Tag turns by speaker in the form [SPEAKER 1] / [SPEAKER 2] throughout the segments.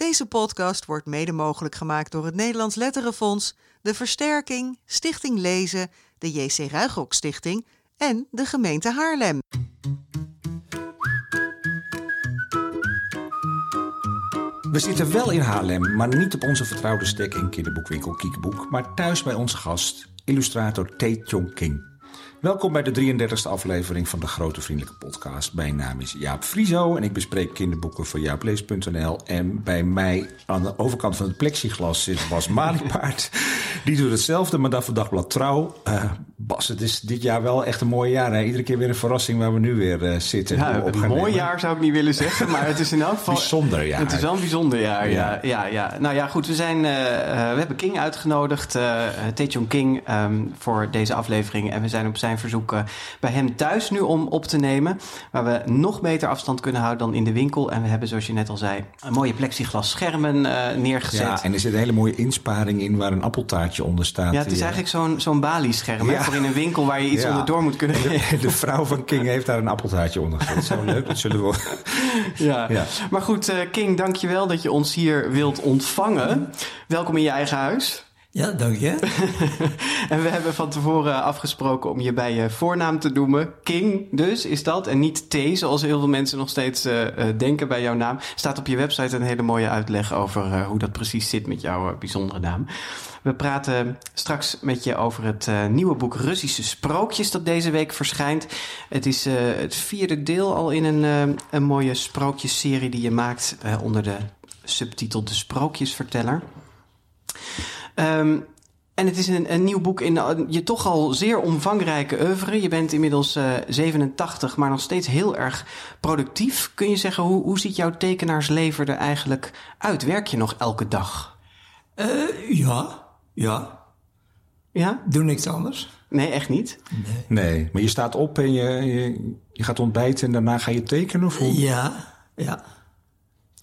[SPEAKER 1] Deze podcast wordt mede mogelijk gemaakt door het Nederlands Letterenfonds, de Versterking, Stichting Lezen, de JC Ruigrok Stichting en de gemeente Haarlem.
[SPEAKER 2] We zitten wel in Haarlem, maar niet op onze vertrouwde stek in kinderboekwinkel Kiekeboek, maar thuis bij onze gast, illustrator Tae Chong King. Welkom bij de 33e aflevering van de Grote Vriendelijke Podcast. Mijn naam is Jaap Frieso en ik bespreek kinderboeken voor jaaplees.nl. En bij mij aan de overkant van het plexiglas zit Bas Maliepaard. Die doet hetzelfde, maar dan voor Dagblad Trouw. Uh, Bas, het is dit jaar wel echt een mooi jaar. Hè? Iedere keer weer een verrassing waar we nu weer uh, zitten.
[SPEAKER 3] Ja, een mooi jaar zou ik niet willen zeggen, maar het is in elk geval...
[SPEAKER 2] bijzonder jaar.
[SPEAKER 3] Het is wel een bijzonder jaar, ja. ja, ja, Nou ja, goed, we, zijn, uh, we hebben King uitgenodigd, uh, Tae King, um, voor deze aflevering. En we zijn op zijn verzoek bij hem thuis nu om op te nemen. Waar we nog beter afstand kunnen houden dan in de winkel. En we hebben, zoals je net al zei, een mooie plexiglas schermen neergezet.
[SPEAKER 2] Ja, en er zit een hele mooie insparing in waar een appeltaartje onder staat.
[SPEAKER 3] Ja, het is eigenlijk zo'n zo'n Bali-scherm ja. Voor in een winkel waar je iets ja. onderdoor moet kunnen
[SPEAKER 2] de, de, vrouw van King heeft daar een appeltaartje onder gezet. Zo leuk, dat zullen we...
[SPEAKER 3] ja. ja. Maar goed, uh, King, dankjewel dat je ons hier wilt ontvangen. Welkom in je eigen huis.
[SPEAKER 4] Ja, dank je.
[SPEAKER 3] en we hebben van tevoren afgesproken om je bij je voornaam te noemen. King dus is dat. En niet T, zoals heel veel mensen nog steeds uh, uh, denken bij jouw naam. Staat op je website een hele mooie uitleg over uh, hoe dat precies zit met jouw bijzondere naam. We praten straks met je over het uh, nieuwe boek Russische Sprookjes dat deze week verschijnt. Het is uh, het vierde deel al in een, uh, een mooie sprookjesserie die je maakt onder de subtitel De Sprookjesverteller. Um, en het is een, nieuw boek in je toch al zeer omvangrijke oeuvre. Je bent inmiddels uh, 87, maar nog steeds heel erg productief. Kun je zeggen, hoe, hoe ziet jouw tekenaarsleven er eigenlijk uit? Werk je nog elke dag?
[SPEAKER 4] Uh, ja, ja.
[SPEAKER 3] Ja?
[SPEAKER 4] Doe niks anders.
[SPEAKER 3] Nee, echt niet?
[SPEAKER 4] Nee.
[SPEAKER 2] Nee, maar je staat op en je, je, je gaat ontbijten en daarna ga je tekenen? Of hoe?
[SPEAKER 4] Ja, ja.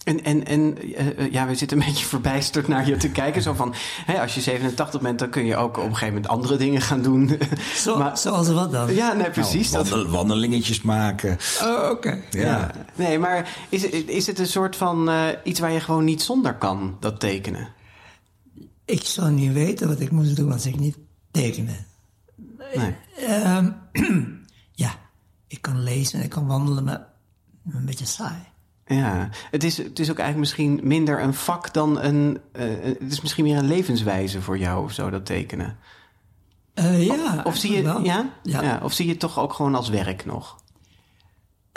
[SPEAKER 3] En, en, en uh, ja, we zitten een beetje verbijsterd naar je te kijken. Zo van, hè, als je 87 bent, dan kun je ook op een gegeven moment andere dingen gaan doen.
[SPEAKER 4] Zo, maar, zoals wat dan?
[SPEAKER 3] Ja, nee, precies.
[SPEAKER 2] Nou, wandel, wandelingetjes maken.
[SPEAKER 4] Oh, oké. Okay.
[SPEAKER 2] Ja. ja.
[SPEAKER 3] Nee, maar is, is het een soort van uh, iets waar je gewoon niet zonder kan, dat tekenen?
[SPEAKER 4] Ik zou niet weten wat ik moest doen als ik niet tekende.
[SPEAKER 3] Nee.
[SPEAKER 4] Uh, ja, ik kan lezen en ik kan wandelen, maar een beetje saai.
[SPEAKER 3] Ja, het is, het is ook eigenlijk misschien minder een vak dan een. Uh, het is misschien meer een levenswijze voor jou of zo, dat tekenen.
[SPEAKER 4] Uh, ja.
[SPEAKER 3] Of, of zie je, ja?
[SPEAKER 4] Ja.
[SPEAKER 3] ja? Of zie je het toch ook gewoon als werk nog?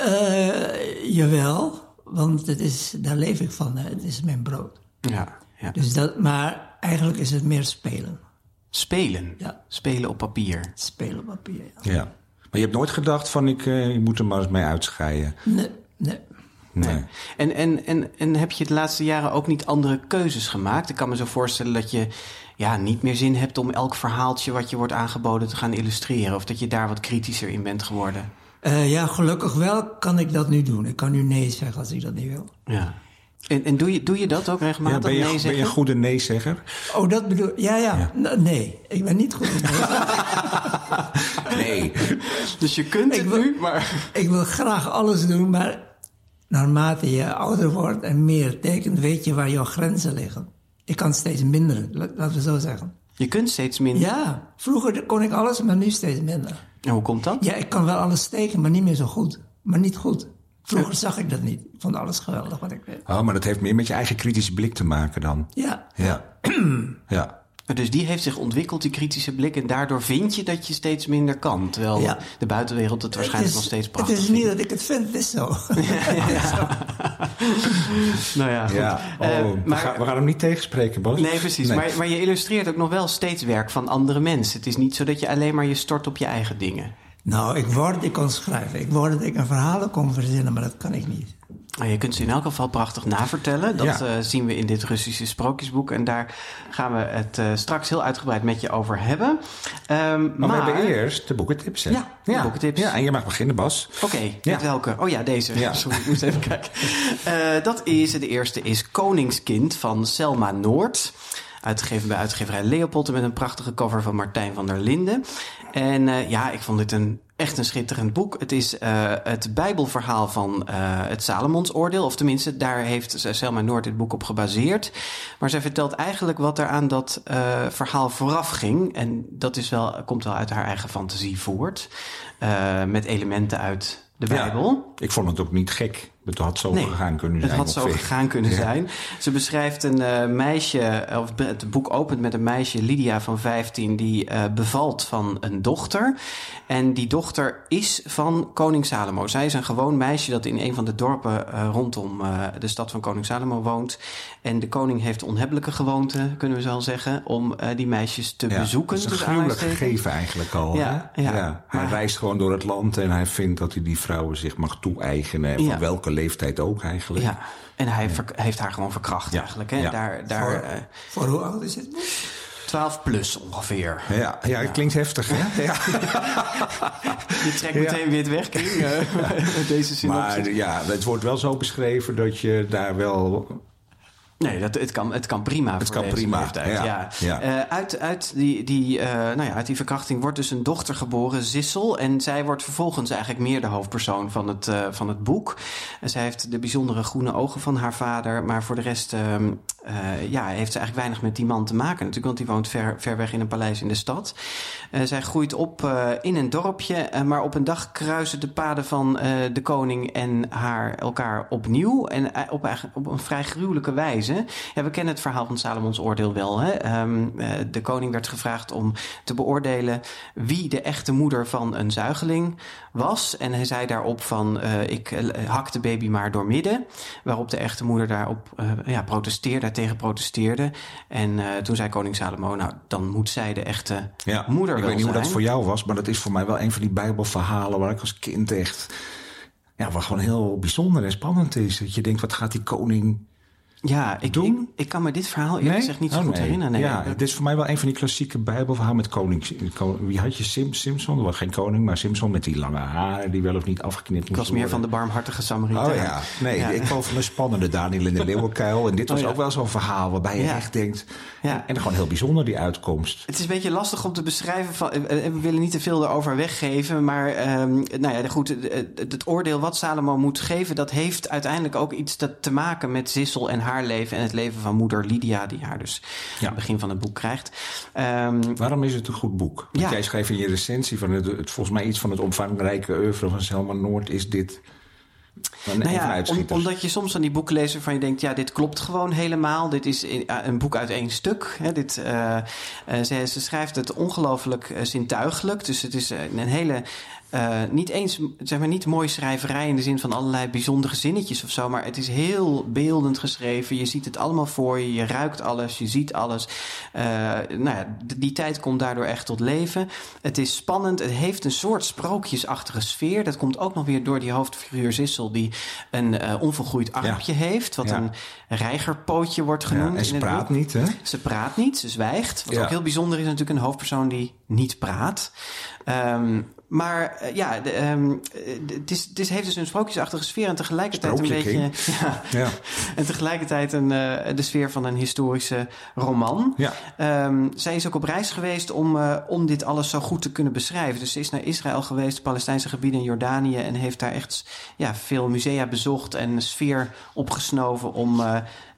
[SPEAKER 4] Uh, jawel, want het is, daar leef ik van. Hè. Het is mijn brood.
[SPEAKER 3] Ja, ja.
[SPEAKER 4] Dus dat, maar eigenlijk is het meer spelen.
[SPEAKER 3] Spelen?
[SPEAKER 4] Ja.
[SPEAKER 3] Spelen op papier?
[SPEAKER 4] Spelen op papier, ja.
[SPEAKER 2] ja. Maar je hebt nooit gedacht van, ik, uh, ik moet er maar eens mee uitscheiden?
[SPEAKER 4] Nee, nee.
[SPEAKER 2] Nee.
[SPEAKER 3] nee. En, en, en, en heb je de laatste jaren ook niet andere keuzes gemaakt? Ik kan me zo voorstellen dat je ja, niet meer zin hebt om elk verhaaltje wat je wordt aangeboden te gaan illustreren. Of dat je daar wat kritischer in bent geworden.
[SPEAKER 4] Uh, ja, gelukkig wel kan ik dat nu doen. Ik kan nu nee zeggen als ik dat niet wil.
[SPEAKER 3] Ja. En, en doe, je, doe je dat ook regelmatig?
[SPEAKER 2] Ja, ben, je,
[SPEAKER 3] nee
[SPEAKER 2] ben je een goede nee-zegger?
[SPEAKER 4] Oh, dat bedoel Ja, ja. ja. Nee, ik ben niet goed in
[SPEAKER 2] nee. nee.
[SPEAKER 3] Dus je kunt
[SPEAKER 4] ik
[SPEAKER 3] het
[SPEAKER 4] wil,
[SPEAKER 3] nu, maar...
[SPEAKER 4] Ik wil graag alles doen, maar naarmate je ouder wordt en meer tekent, weet je waar jouw grenzen liggen. Ik kan steeds minder, laten we zo zeggen.
[SPEAKER 3] Je kunt steeds minder?
[SPEAKER 4] Ja, vroeger kon ik alles, maar nu steeds minder.
[SPEAKER 3] En hoe komt dat?
[SPEAKER 4] Ja, ik kan wel alles tekenen, maar niet meer zo goed. Maar niet goed. Vroeger zag ik dat niet. Ik vond alles geweldig wat ik weet.
[SPEAKER 2] Oh, maar dat heeft meer met je eigen kritische blik te maken dan?
[SPEAKER 4] Ja.
[SPEAKER 2] Ja. ja.
[SPEAKER 3] Dus die heeft zich ontwikkeld, die kritische blik. En daardoor vind je dat je steeds minder kan. Terwijl
[SPEAKER 4] ja.
[SPEAKER 3] de buitenwereld het waarschijnlijk
[SPEAKER 4] het is,
[SPEAKER 3] nog steeds prachtig
[SPEAKER 4] Het is niet dat ik het vind, het is zo.
[SPEAKER 3] Ja, ja. nou ja, goed.
[SPEAKER 2] Ja. Oh,
[SPEAKER 3] uh,
[SPEAKER 2] we, gaan, we, gaan, hem niet tegenspreken, Bas.
[SPEAKER 3] Nee, precies.
[SPEAKER 2] Nee.
[SPEAKER 3] Maar, maar je illustreert ook nog wel steeds werk van andere mensen. Het is niet zo dat je alleen maar je stort op je eigen dingen.
[SPEAKER 4] Nou, ik word, ik kan schrijven. Ik word dat ik een verhalen kon verzinnen, maar dat kan ik niet.
[SPEAKER 3] Nou, je kunt ze in elk geval prachtig navertellen. Dat
[SPEAKER 2] Ja.
[SPEAKER 3] uh, zien we in dit Russische sprookjesboek. En daar gaan we het uh, straks heel uitgebreid met je over hebben. Um,
[SPEAKER 2] Maar, we hebben eerst de boekentips. Hè?
[SPEAKER 3] Ja, de boekentips.
[SPEAKER 2] Ja, en je mag beginnen, Bas.
[SPEAKER 3] Oké, okay,
[SPEAKER 2] Ja.
[SPEAKER 3] met welke? Oh ja, deze.
[SPEAKER 2] Ja.
[SPEAKER 3] Sorry, ik moest even kijken. Uh, dat is, de eerste is Koningskind van Selma Noord. Uitgegeven bij uitgeverij Leopold met een prachtige cover van Martijn van der Linden. En uh, ja, ik vond dit een echt een schitterend boek. Het is uh, het Bijbelverhaal van uh, het Salomonsoordeel. Of tenminste, daar heeft Selma Noord dit boek op gebaseerd. Maar zij vertelt eigenlijk wat er aan dat uh, verhaal vooraf ging. En dat is wel, komt wel uit haar eigen fantasie voort. met elementen uit de Bijbel.
[SPEAKER 2] Ja, ik vond het ook niet gek. Het had zo nee, gegaan kunnen zijn.
[SPEAKER 3] Het had zo gegaan kunnen zijn. Ze beschrijft een uh, meisje, of het boek opent met een meisje, Lydia van 15, die uh, bevalt van een dochter. En die dochter is van koning Salomo. Zij is een gewoon meisje dat in een van de dorpen uh, rondom de stad van koning Salomo woont. En de koning heeft onhebbelijke gewoonte, kunnen we zo zeggen, om die meisjes te
[SPEAKER 2] ja,
[SPEAKER 3] bezoeken.
[SPEAKER 2] Dat is een gruwelijk gegeven eigenlijk al.
[SPEAKER 3] Ja, ja.
[SPEAKER 2] Hij
[SPEAKER 3] Maar-
[SPEAKER 2] reist gewoon door het land en hij vindt dat hij die vrouwen zich mag toe-eigenen. En van
[SPEAKER 3] Ja.
[SPEAKER 2] Leeftijd ook eigenlijk.
[SPEAKER 3] Ja, en hij heeft haar gewoon verkracht
[SPEAKER 2] Ja.
[SPEAKER 3] eigenlijk. Hè?
[SPEAKER 2] Ja.
[SPEAKER 3] Daar, daar
[SPEAKER 4] Voor,
[SPEAKER 3] eh,
[SPEAKER 4] voor hoe oud is het boek?
[SPEAKER 3] 12 plus ongeveer.
[SPEAKER 2] Ja, ja, het klinkt heftig, hè? Ja.
[SPEAKER 3] Je trekt meteen weer het weg, King, eh, deze synopsis.
[SPEAKER 2] Maar ja, het wordt wel zo beschreven dat je daar wel...
[SPEAKER 3] Nee, dat, het, kan, het kan prima
[SPEAKER 2] Het kan prima,
[SPEAKER 3] leeftijd.
[SPEAKER 2] ja,
[SPEAKER 3] Ja.
[SPEAKER 2] ja.
[SPEAKER 3] Eh, uit, uit, die, die, eh, nou ja, uit die verkrachting wordt dus een dochter geboren, Zissel. En zij wordt vervolgens eigenlijk meer de hoofdpersoon van het, eh, van het boek. En zij heeft de bijzondere groene ogen van haar vader. Maar voor de rest ehm, eh, ja, heeft ze eigenlijk weinig met die man te maken. Natuurlijk, want die woont ver, ver weg in een paleis in de stad. Zij groeit op in een dorpje. maar op een dag kruisen de paden van de koning en haar elkaar opnieuw. En op, op een vrij gruwelijke wijze. Ja, we kennen het verhaal van Salomons oordeel wel. Hè? Ehm, eh, de koning werd gevraagd om te beoordelen wie de echte moeder van een zuigeling was. En hij zei daarop van eh, ik eh, hak de baby maar door midden. Waarop de echte moeder daarop ja, protesteerde, daartegen protesteerde. En toen zei koning Salomo, nou dan moet zij de echte
[SPEAKER 2] Ja,
[SPEAKER 3] moeder
[SPEAKER 2] ik
[SPEAKER 3] wel
[SPEAKER 2] weet niet hoe dat voor jou was, maar dat is voor mij wel een van die bijbelverhalen waar ik als kind echt... Ja, wat gewoon heel bijzonder en spannend is. Dat je denkt, wat gaat die koning
[SPEAKER 3] Ja, ik,
[SPEAKER 2] doen?
[SPEAKER 3] ik, ik kan me dit verhaal eerlijk gezegd niet zo
[SPEAKER 2] Oh,
[SPEAKER 3] goed
[SPEAKER 2] nee.
[SPEAKER 3] herinneren. Nee,
[SPEAKER 2] ja, dit is voor mij wel een van die klassieke bijbelverhalen met koning. ko- Wie had je? Sim, Simpson? Dat was geen koning, maar Simpson met die lange haren die wel of niet afgeknipt
[SPEAKER 3] ik was meer van de barmhartige Samaritaan.
[SPEAKER 2] Oh ja, nee,
[SPEAKER 3] Ja.
[SPEAKER 2] ik kwam van een spannende Daniel in de Leeuwenkuil. En dit was
[SPEAKER 3] Oh, ja.
[SPEAKER 2] ook wel zo'n verhaal waarbij je
[SPEAKER 3] Ja.
[SPEAKER 2] echt denkt...
[SPEAKER 3] Ja.
[SPEAKER 2] En gewoon heel bijzonder, die uitkomst.
[SPEAKER 3] Het is een beetje lastig om te beschrijven. Van, eh, eh, we willen niet te veel erover weggeven. Maar ehm, nou ja, goed, eh, het, het oordeel wat Salomo moet geven... dat heeft uiteindelijk ook iets te, te maken met Zissel en haar leven... en het leven van moeder Lydia, die haar dus aan het begin van het boek krijgt. Ehm,
[SPEAKER 2] Waarom is het een goed boek? Want
[SPEAKER 3] Ja.
[SPEAKER 2] jij schreef in je recensie van het, het, volgens mij iets van het omvangrijke oeuvre van Selma Noord is dit een,
[SPEAKER 3] Nou ja, om- omdat je soms aan die boeken leest waarvan je denkt... ja, dit klopt gewoon helemaal. Dit is een boek uit één stuk. Hè. Dit, eh, eh, ze, ze schrijft het ongelooflijk eh, zintuigelijk. Dus het is een hele... eh, niet eens, zeg maar, niet mooi schrijverij in de zin van allerlei bijzondere zinnetjes of zo. Maar het is heel beeldend geschreven. Je ziet het allemaal voor je. Je ruikt alles. Je ziet alles. Eh, nou ja, die tijd komt daardoor echt tot leven. Het is spannend. Het heeft een soort sprookjesachtige sfeer. Dat komt ook nog weer door die hoofdfiguur Zissel, die een eh, onvolgroeid armpje heeft. Wat
[SPEAKER 2] Ja.
[SPEAKER 3] een reigerpootje wordt genoemd.
[SPEAKER 2] ja, en ze
[SPEAKER 3] in
[SPEAKER 2] praat niet, hè?
[SPEAKER 3] Ze praat niet, ze zwijgt. Wat ook heel bijzonder is, natuurlijk een hoofdpersoon die niet praat. Ehm, maar eh, ja, de, ehm, eh, het, is, het is, heeft dus een sprookjesachtige sfeer en tegelijkertijd een beetje. Ja,
[SPEAKER 2] Ja.
[SPEAKER 3] en tegelijkertijd een, eh, de sfeer van een historische roman.
[SPEAKER 2] Ja.
[SPEAKER 3] Ehm, zij is ook op reis geweest om, om dit alles zo goed te kunnen beschrijven. Dus ze is naar Israël geweest, Palestijnse gebieden in Jordanië. En heeft daar echt ja, veel musea bezocht en een sfeer opgesnoven om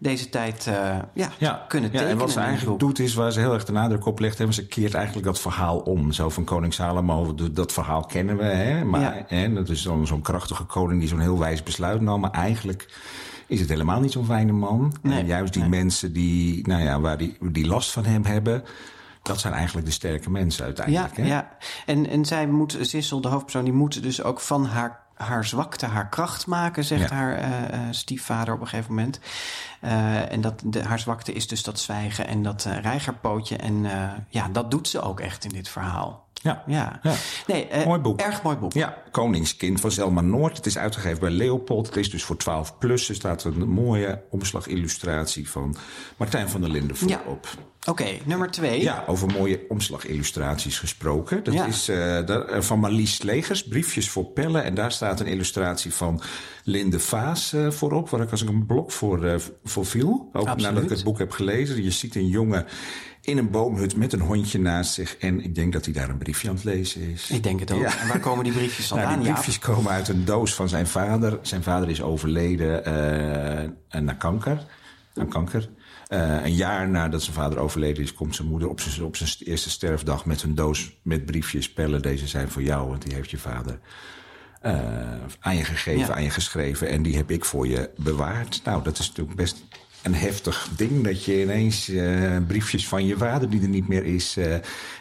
[SPEAKER 3] deze tijd eh, ja, kunnen
[SPEAKER 2] ja,
[SPEAKER 3] tekenen.
[SPEAKER 2] en wat ze eigenlijk doet is waar ze heel erg de nadruk op legt, hebben ze keert eigenlijk dat verhaal om. Zo van koning Salomo, dat verhaal kennen we, hè? maar hè, dat is dan zo'n krachtige koning die zo'n heel wijs besluit nam. Maar eigenlijk is het helemaal niet zo'n fijne man.
[SPEAKER 3] Nee,
[SPEAKER 2] en juist die
[SPEAKER 3] nee.
[SPEAKER 2] mensen die, nou ja, waar die, die last van hem hebben, dat zijn eigenlijk de sterke mensen uiteindelijk.
[SPEAKER 3] Ja,
[SPEAKER 2] hè?
[SPEAKER 3] ja. En, en zij moet, Sissel, de hoofdpersoon, die moet dus ook van haar, haar zwakte haar kracht maken, zegt
[SPEAKER 2] Ja.
[SPEAKER 3] haar eh, eh, stiefvader op een gegeven moment. Eh, en dat, de, haar zwakte is dus dat zwijgen en dat eh, reigerpootje. En ja, dat doet ze ook echt in dit verhaal.
[SPEAKER 2] Ja.
[SPEAKER 3] Ja.
[SPEAKER 2] Ja.
[SPEAKER 3] Nee,
[SPEAKER 2] Mooi boek.
[SPEAKER 3] Erg mooi boek.
[SPEAKER 2] Ja, Koningskind van Selma Noord. Het is uitgegeven bij Leopold. Het is dus voor 12 plus. Er staat een mooie omslagillustratie van Martijn van der Linden
[SPEAKER 3] Ja.
[SPEAKER 2] voorop.
[SPEAKER 3] Oké, nummer twee.
[SPEAKER 2] Ja, over mooie omslagillustraties gesproken. Dat
[SPEAKER 3] Ja.
[SPEAKER 2] is eh, eh, van Marlies Legers, Briefjes voor Pellen. En daar staat een illustratie van Linde Vaas eh, voorop. Waar ik als ik een blok voor, voor viel. Ook
[SPEAKER 3] Absoluut.
[SPEAKER 2] nadat ik het boek heb gelezen. Je ziet een jongen in een boomhut met een hondje naast zich. En ik denk dat hij daar een briefje aan het lezen is.
[SPEAKER 3] Ik denk het ook.
[SPEAKER 2] Ja.
[SPEAKER 3] En waar komen die briefjes vandaan?
[SPEAKER 2] Nou, die
[SPEAKER 3] Jaap?
[SPEAKER 2] briefjes komen uit een doos van zijn vader. Zijn vader is overleden aan kanker. Aan kanker. Eh, een jaar nadat zijn vader overleden is, komt zijn moeder op zijn, op zijn eerste sterfdag met een doos met briefjes. Pellen, deze zijn voor jou, want die heeft je vader eh, aan je gegeven,
[SPEAKER 3] Ja.
[SPEAKER 2] aan je geschreven. En die heb ik voor je bewaard. Nou, dat is natuurlijk best een heftig ding dat je ineens eh, briefjes van je vader die er niet meer is.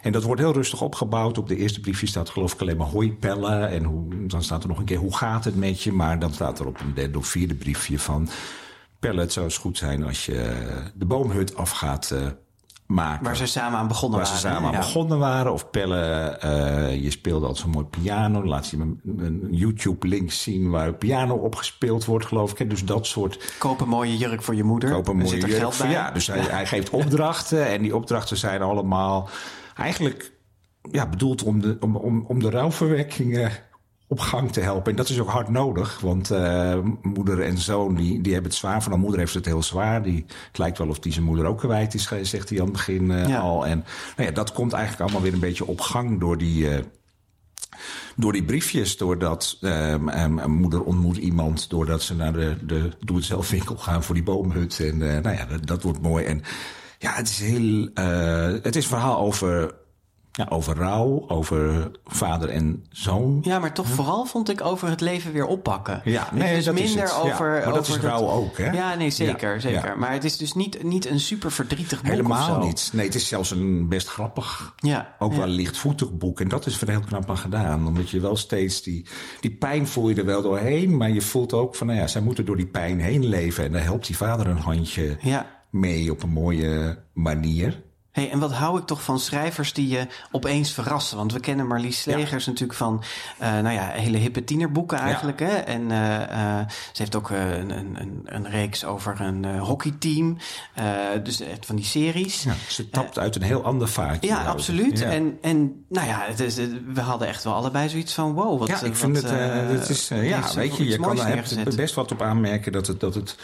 [SPEAKER 2] en dat wordt heel rustig opgebouwd. Op de eerste briefje staat geloof ik alleen maar hoi pellen. En hoe, dan staat er nog een keer hoe gaat het met je. Maar dan staat er op een derde of vierde briefje van... Pellen, het zou eens goed zijn als je de boomhut af gaat eh, maken.
[SPEAKER 3] Waar ze samen aan begonnen
[SPEAKER 2] Waar ze
[SPEAKER 3] waren.
[SPEAKER 2] samen aan
[SPEAKER 3] ja.
[SPEAKER 2] begonnen waren. Of Pelle, eh, je speelde al zo'n mooi piano. Laat je een, een YouTube-link zien waar piano opgespeeld wordt, geloof ik. Dus dat soort
[SPEAKER 3] Koop een mooie jurk voor je moeder.
[SPEAKER 2] Koop een mooie jurk
[SPEAKER 3] geld
[SPEAKER 2] voor-
[SPEAKER 3] bij.
[SPEAKER 2] Ja, dus hij, hij geeft opdrachten. En die opdrachten zijn allemaal eigenlijk ja, bedoeld om de, om, om, om de rouwverwerkingen op gang te helpen. En dat is ook hard nodig. Want eh, moeder en zoon die, die hebben het zwaar. Van moeder heeft het heel zwaar. Die, het lijkt wel of die zijn moeder ook kwijt is, zegt hij aan het begin eh,
[SPEAKER 3] Ja.
[SPEAKER 2] al. En nou ja, dat komt eigenlijk allemaal weer een beetje op gang door die... eh, door die briefjes, doordat een moeder ontmoet iemand, doordat ze naar de, de doe-het-zelf-winkel gaan voor die boomhut. En eh, nou ja, dat, dat wordt mooi. En ja, het is heel. eh, het is een verhaal over, ja, over rouw, over vader en zoon.
[SPEAKER 3] Ja, maar toch vooral vond ik over het leven weer oppakken.
[SPEAKER 2] Ja, nee,
[SPEAKER 3] is
[SPEAKER 2] dat is
[SPEAKER 3] minder.
[SPEAKER 2] Ja,
[SPEAKER 3] over.
[SPEAKER 2] maar dat
[SPEAKER 3] over
[SPEAKER 2] is rouw ook, hè?
[SPEAKER 3] Ja, nee, zeker.
[SPEAKER 2] Ja,
[SPEAKER 3] zeker.
[SPEAKER 2] ja.
[SPEAKER 3] Maar het is dus niet, niet een super verdrietig boek.
[SPEAKER 2] Helemaal niet. Nee, het is zelfs een best grappig,
[SPEAKER 3] Ja,
[SPEAKER 2] ook wel lichtvoetig boek. En dat is er heel knap aan gedaan. Omdat je wel steeds die, die pijn voel je er wel doorheen. Maar je voelt ook van, nou ja, zij moeten door die pijn heen leven. En daar helpt die vader een handje mee op een mooie manier.
[SPEAKER 3] Hey, en wat hou ik toch van schrijvers die je opeens verrassen? Want we kennen Marlies Slegers natuurlijk van eh, nou ja, hele hippe tienerboeken eigenlijk. Hè? En eh, eh, ze heeft ook een, een, een, een reeks over een hockeyteam. Dus van die series.
[SPEAKER 2] Ja, ze tapt uit een heel ander vaartje.
[SPEAKER 3] Ja, absoluut. En, en nou ja, het is, we hadden echt wel allebei zoiets van wow. Wat,
[SPEAKER 2] ja, ik
[SPEAKER 3] wat,
[SPEAKER 2] vind het, het is, ja, weet je, je kan er best wat op aanmerken dat het, dat het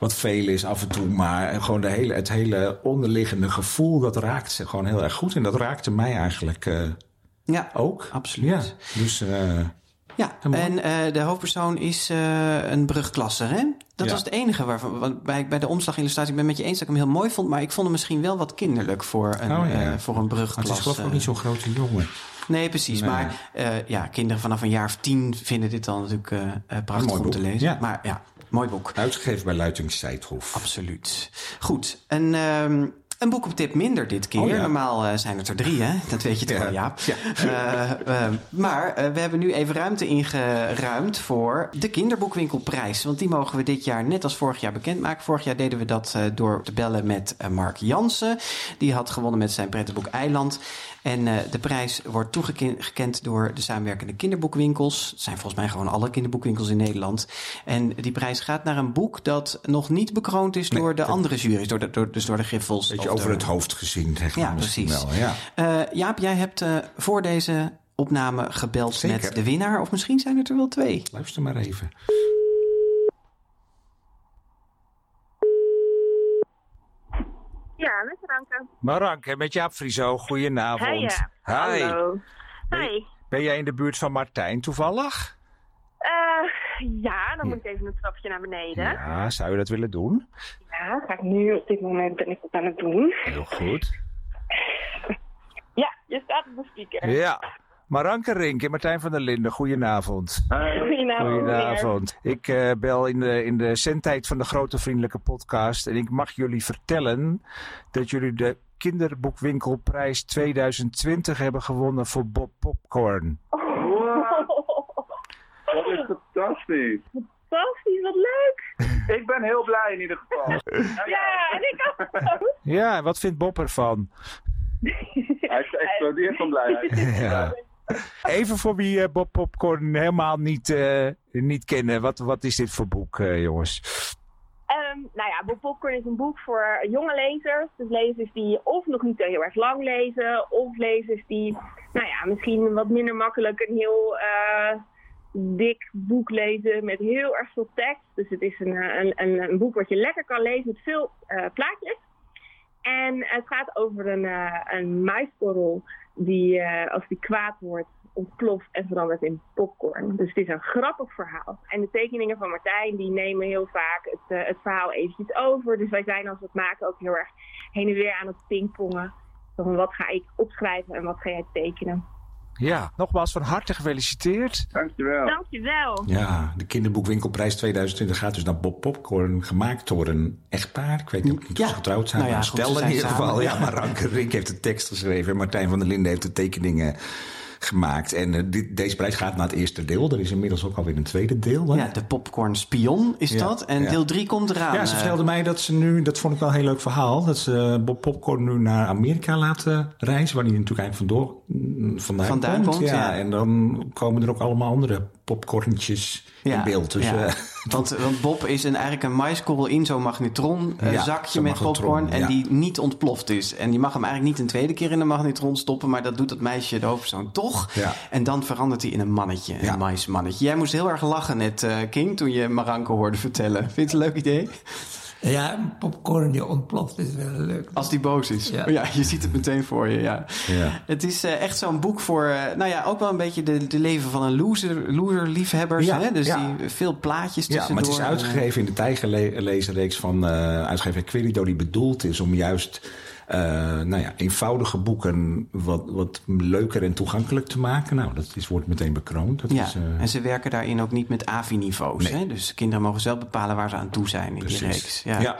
[SPEAKER 2] wat veel is af en toe. Maar gewoon de hele, het hele onderliggende gevoel, dat raakt ze gewoon heel erg goed. En dat raakte mij eigenlijk eh,
[SPEAKER 3] Ja,
[SPEAKER 2] ook.
[SPEAKER 3] absoluut.
[SPEAKER 2] Ja, dus eh,
[SPEAKER 3] Ja, en eh, de hoofdpersoon is een brugklasser, hè? Dat
[SPEAKER 2] Ja.
[SPEAKER 3] was het enige waarvan... Want bij, bij de omslagillustratie, ik ben met je eens dat ik hem heel mooi vond... maar ik vond hem misschien wel wat kinderlijk voor een,
[SPEAKER 2] Oh, ja.
[SPEAKER 3] voor een
[SPEAKER 2] maar
[SPEAKER 3] brugklas.
[SPEAKER 2] het is geloof ik ook niet zo'n grote jongen.
[SPEAKER 3] Nee, precies.
[SPEAKER 2] Nee.
[SPEAKER 3] Maar ja, kinderen vanaf een jaar of tien vinden dit dan natuurlijk prachtig om te lezen.
[SPEAKER 2] Ja.
[SPEAKER 3] Maar ja, mooi boek.
[SPEAKER 2] Uitgegeven bij Luitings Seidhof.
[SPEAKER 3] Absoluut. Goed, en... ehm, een boek op tip minder dit keer.
[SPEAKER 2] Oh, ja.
[SPEAKER 3] Normaal eh, zijn het er drie, hè? Dat weet je toch
[SPEAKER 2] Ja.
[SPEAKER 3] wel, Jaap.
[SPEAKER 2] Ja.
[SPEAKER 3] Eh, eh, maar we hebben nu even ruimte ingeruimd voor de kinderboekwinkelprijs. Want die mogen we dit jaar net als vorig jaar bekendmaken. Vorig jaar deden we dat door te bellen met Mark Jansen. Die had gewonnen met zijn prettenboek Eiland. En eh, de prijs wordt toegekend door de samenwerkende kinderboekwinkels. Het zijn volgens mij gewoon alle kinderboekwinkels in Nederland. En die prijs gaat naar een boek dat nog niet bekroond is door de andere jury's. Door de, door, dus door de Griffels.
[SPEAKER 2] Beetje over het hoofd gezien, zeg maar
[SPEAKER 3] Ja, precies.
[SPEAKER 2] wel. Ja.
[SPEAKER 3] eh, Jaap, jij hebt eh, voor deze opname gebeld
[SPEAKER 2] Zeker.
[SPEAKER 3] met de winnaar. Of misschien zijn het er wel twee.
[SPEAKER 2] Luister maar even.
[SPEAKER 5] Ja, met Ranke.
[SPEAKER 2] Maranke, met Jaap Frieso, goedenavond.
[SPEAKER 5] Hey, ja.
[SPEAKER 2] Hi.
[SPEAKER 5] Hallo. Hi.
[SPEAKER 2] Ben jij in de buurt van Martijn toevallig?
[SPEAKER 5] Eh, ja, dan moet ik even een trapje naar beneden. Ja.
[SPEAKER 2] Ja, zou je dat willen doen?
[SPEAKER 5] ga ik nu op dit moment ben ik dat aan het doen.
[SPEAKER 2] Heel goed.
[SPEAKER 5] Ja, je staat op de speaker.
[SPEAKER 2] Ja. Maranke Rink en Martijn van der Linden, goedenavond.
[SPEAKER 5] Goedenavond.
[SPEAKER 2] Goedenavond. Ik eh, bel in de, in de zendtijd van de Grote Vriendelijke Podcast. En ik mag jullie vertellen dat jullie de Kinderboekwinkelprijs 2020 hebben gewonnen voor Bob Popcorn.
[SPEAKER 6] Dat is fantastisch.
[SPEAKER 5] Fantastisch, wat leuk.
[SPEAKER 6] Ik ben heel blij in ieder geval.
[SPEAKER 5] Ja, en ik ook.
[SPEAKER 2] Ja, en wat vindt Bob ervan?
[SPEAKER 6] Hij is geëxplodeerd van blijheid.
[SPEAKER 2] Ja. Even voor wie eh, Bob Popcorn helemaal niet, eh, niet kennen. Wat, wat is dit voor boek, eh, jongens?
[SPEAKER 5] Ehm, nou ja, Bob Popcorn is een boek voor jonge lezers. Dus lezers die of nog niet heel erg lang lezen, of lezers die, nou ja, misschien wat minder makkelijk een heel dik boek lezen met heel erg veel tekst. Dus het is een, een, een, boek wat je lekker kan lezen met veel eh, plaatjes. En het gaat over een, uh, een die, uh, als die kwaad wordt, ontploft en verandert in popcorn. Dus het is een grappig verhaal. En de tekeningen van Martijn die nemen heel vaak het, uh, het verhaal eventjes over. Dus wij zijn als we het maken ook heel erg heen en weer aan het pingpongen. Van wat ga ik opschrijven en wat ga jij tekenen.
[SPEAKER 2] Ja, nogmaals van harte gefeliciteerd.
[SPEAKER 6] Dankjewel.
[SPEAKER 5] Dankjewel.
[SPEAKER 2] Ja, de kinderboekwinkelprijs 2020 gaat dus naar Bob Popcorn, gemaakt door een echtpaar. Ik weet niet of
[SPEAKER 3] Ja.
[SPEAKER 2] ze getrouwd zijn,
[SPEAKER 3] Nou ja,
[SPEAKER 2] maar stel
[SPEAKER 3] ze
[SPEAKER 2] in
[SPEAKER 3] zijn
[SPEAKER 2] ieder geval.
[SPEAKER 3] samen,
[SPEAKER 2] Ja,
[SPEAKER 3] ja.
[SPEAKER 2] maar Ranke Rink heeft de tekst geschreven en Martijn van der Linden heeft de tekeningen gemaakt. En eh, dit, deze prijs gaat naar het eerste deel. Er is inmiddels ook alweer een tweede deel. hè?
[SPEAKER 3] Ja, de popcorn spion is
[SPEAKER 2] Ja,
[SPEAKER 3] dat. En
[SPEAKER 2] ja.
[SPEAKER 3] deel 3 komt eraan.
[SPEAKER 2] Ja, ze
[SPEAKER 3] eh.
[SPEAKER 2] vertelde mij dat ze nu, dat vond ik wel een heel leuk verhaal, dat ze Bob Popcorn nu naar Amerika laten reizen, waar hij natuurlijk eigenlijk vandoor, mm, vandaan,
[SPEAKER 3] Vandaan
[SPEAKER 2] komt.
[SPEAKER 3] komt, ja.
[SPEAKER 2] En dan komen er ook allemaal andere popcorntjes in beeld. Dus,
[SPEAKER 3] ja. Want, want Bob is een, eigenlijk een maiskorrel in zo'n magnetron eh,
[SPEAKER 2] Ja,
[SPEAKER 3] zakje met
[SPEAKER 2] magnetron,
[SPEAKER 3] popcorn. En
[SPEAKER 2] ja.
[SPEAKER 3] die niet ontploft is. En je mag hem eigenlijk niet een tweede keer in de magnetron stoppen. Maar dat doet dat meisje, de hoofdpersoon, toch.
[SPEAKER 2] Ja.
[SPEAKER 3] En dan verandert hij in een mannetje. Een maismannetje. Jij moest heel erg lachen net, eh, King, toen je Maranko hoorde vertellen. Vind je het een leuk idee?
[SPEAKER 4] Ja, popcorn die ontploft is wel leuk.
[SPEAKER 3] Als die boos is.
[SPEAKER 4] Ja.
[SPEAKER 3] Ja, je ziet het meteen voor je, ja.
[SPEAKER 2] Ja.
[SPEAKER 3] Het is eh, echt zo'n boek voor, eh, nou ja, ook wel een beetje de, de leven van een loser, loser-liefhebbers.
[SPEAKER 2] Ja,
[SPEAKER 3] hè? Dus
[SPEAKER 2] ja.
[SPEAKER 3] die veel plaatjes
[SPEAKER 2] Ja,
[SPEAKER 3] tussendoor.
[SPEAKER 2] maar het is
[SPEAKER 3] eh,
[SPEAKER 2] uitgegeven in de Tijgerlezenreeks van eh uitgever Querido, die bedoeld is om juist nou ja, eenvoudige boeken wat, wat leuker en toegankelijk te maken. Nou, dat is, wordt meteen bekroond. Dat
[SPEAKER 3] Ja,
[SPEAKER 2] is, eh,
[SPEAKER 3] en ze werken daarin ook niet met AVI-niveaus.
[SPEAKER 2] Nee.
[SPEAKER 3] Dus kinderen mogen zelf bepalen waar ze aan toe zijn in die reeks. Ja.
[SPEAKER 2] Ja.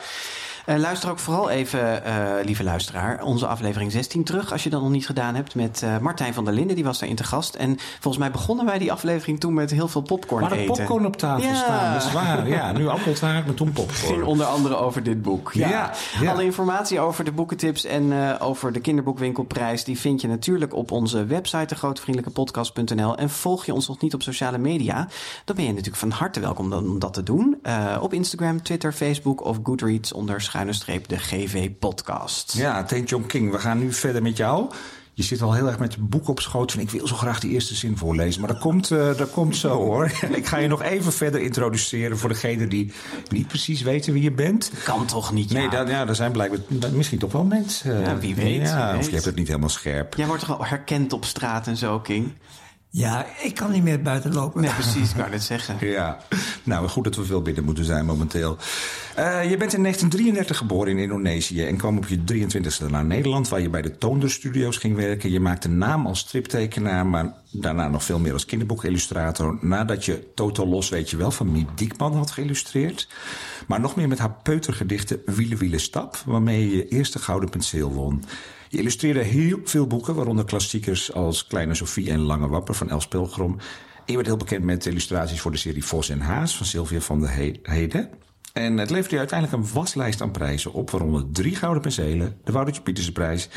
[SPEAKER 3] Eh, luister ook vooral even, eh, lieve luisteraar, onze aflevering 16 terug. Als je dat nog niet gedaan hebt met eh, Martijn van der Linden. Die was daarin te gast. En volgens mij begonnen wij die aflevering toen met heel veel popcorn
[SPEAKER 2] maar
[SPEAKER 3] eten.
[SPEAKER 2] popcorn op tafel
[SPEAKER 3] Ja.
[SPEAKER 2] staan, dat is waar. Ja, nu appeltaart, maar toen
[SPEAKER 3] ging
[SPEAKER 2] popcorn.
[SPEAKER 3] onder andere over dit boek. Ja.
[SPEAKER 2] Ja, ja.
[SPEAKER 3] Alle informatie over de boekentips en over de kinderboekwinkelprijs... die vind je natuurlijk op onze website, degrotevriendelijkepodcast.nl. En volg je ons nog niet op sociale media... dan ben je natuurlijk van harte welkom om dat te doen. Op Instagram, Twitter, Facebook of Goodreads... onder schuine streep de GV-podcast.
[SPEAKER 2] Ja, Teen John King, we gaan nu verder met jou. Je zit al heel erg met een boek op schoot van ik wil zo graag die eerste zin voorlezen. Maar dat komt, eh, dat komt zo hoor. ik ga je nog even verder introduceren voor degenen die niet precies weten wie je bent.
[SPEAKER 3] Kan toch niet,
[SPEAKER 2] Nee,
[SPEAKER 3] ja.
[SPEAKER 2] daar, ja, er zijn blijkbaar misschien toch wel mensen.
[SPEAKER 3] Ja, wie weet,
[SPEAKER 2] Ja,
[SPEAKER 3] wie
[SPEAKER 2] of
[SPEAKER 3] weet.
[SPEAKER 2] je hebt het niet helemaal scherp.
[SPEAKER 3] Jij wordt toch wel herkend op straat en zo, King?
[SPEAKER 4] Ja, ik kan niet meer buiten lopen.
[SPEAKER 3] Nee, precies, ik wou net zeggen.
[SPEAKER 2] Ja, nou goed dat we veel binnen moeten zijn momenteel. Eh, je bent in 1933 geboren in Indonesië en kwam op je 23e naar Nederland, waar je bij de Toonder Studios ging werken. Je maakte naam als striptekenaar, maar daarna nog veel meer als kinderboekillustrator. Nadat je Toto Los, weet je wel, van Miep Diekman had geïllustreerd. Maar nog meer met haar peutergedichten Wiele Wiele Stap, waarmee je je eerste gouden penseel won. Je illustreerde heel veel boeken, waaronder klassiekers als Kleine Sophie en Lange Wapper van Els Pilgrim. Je werd heel bekend met illustraties voor de serie Vos en Haas van Sylvia van der He- Heden. En het leverde uiteindelijk een waslijst aan prijzen op, waaronder drie gouden penselen, de Woutertje Pietersenprijs.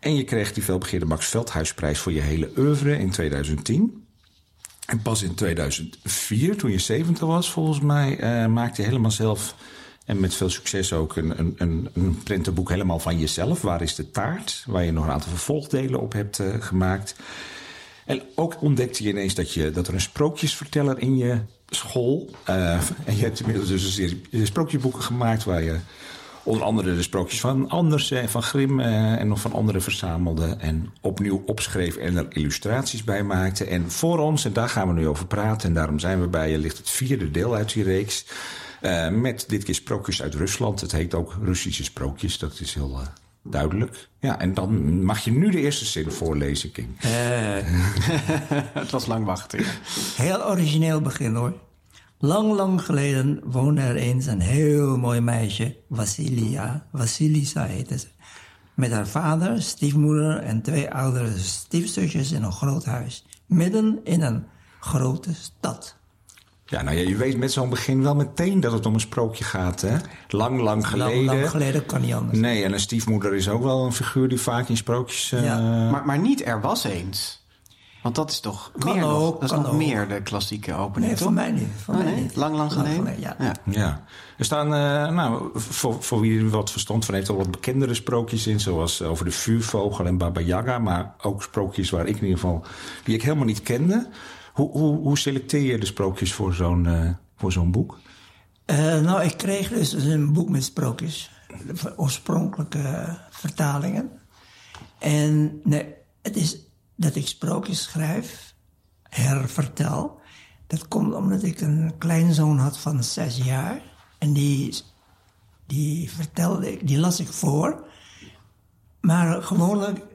[SPEAKER 2] En je kreeg die veelbegeerde Max Veldhuisprijs voor je hele oeuvre in 2010. En pas in 2004, toen je 70 was volgens mij, eh, maakte je helemaal zelf... en met veel succes ook een, een, een, een prentenboek helemaal van jezelf. Waar is de taart? Waar je nog een aantal vervolgdelen op hebt eh, gemaakt. En ook ontdekte je ineens dat, je, dat er een sprookjesverteller in je school... eh, en je hebt inmiddels dus een serie sprookjesboeken gemaakt... waar je onder andere de sprookjes van Anders en van Grimm... eh, en nog van anderen verzamelde en opnieuw opschreef... en er illustraties bij maakte. En voor ons, en daar gaan we nu over praten... en daarom zijn we bij je, ligt het vierde deel uit die reeks... eh, met dit keer sprookjes uit Rusland. Het heet ook Russische sprookjes, dat is heel... eh, Duidelijk. Ja, en dan mag je nu de eerste zin voorlezen, King.
[SPEAKER 3] Het was lang wachten.
[SPEAKER 4] Heel origineel begin hoor. Lang, lang geleden woonde er eens een heel mooi meisje, Vasilia. Vasilisa heette ze. Met haar vader, stiefmoeder en twee oudere stiefzusjes in een groot huis. Midden in een grote stad.
[SPEAKER 2] Ja, nou ja, je weet met zo'n begin wel meteen dat het om een sprookje gaat, hè? Lang, lang geleden.
[SPEAKER 4] Lang, lang geleden kan niet anders.
[SPEAKER 2] Nee, en een stiefmoeder is ook wel een figuur die vaak in sprookjes... eh,
[SPEAKER 4] Ja.
[SPEAKER 3] Maar, maar niet er was eens. Want dat is toch
[SPEAKER 4] Kan
[SPEAKER 3] meer, nog, dat is nog
[SPEAKER 4] ook.
[SPEAKER 3] meer de klassieke opening,
[SPEAKER 4] Nee,
[SPEAKER 3] toch?
[SPEAKER 4] voor mij niet. Voor
[SPEAKER 3] Oh,
[SPEAKER 4] mij
[SPEAKER 3] nee?
[SPEAKER 4] niet.
[SPEAKER 3] Lang, lang geleden?
[SPEAKER 4] ja.
[SPEAKER 3] ja.
[SPEAKER 2] Ja, er staan, eh, nou, voor, voor wie er wat verstand van heeft, al wat bekendere sprookjes in, zoals over de vuurvogel en Baba Yaga, maar ook sprookjes waar ik in ieder geval, die ik helemaal niet kende. Hoe, hoe, hoe selecteer je de sprookjes voor zo'n eh, voor zo'n boek?
[SPEAKER 4] Eh, nou, ik kreeg dus een boek met sprookjes. oorspronkelijke vertalingen. En nee, het is dat ik sprookjes schrijf, hervertel. Dat komt omdat ik een kleinzoon had van zes jaar. En die, die vertelde die las ik voor. Maar gewoonlijk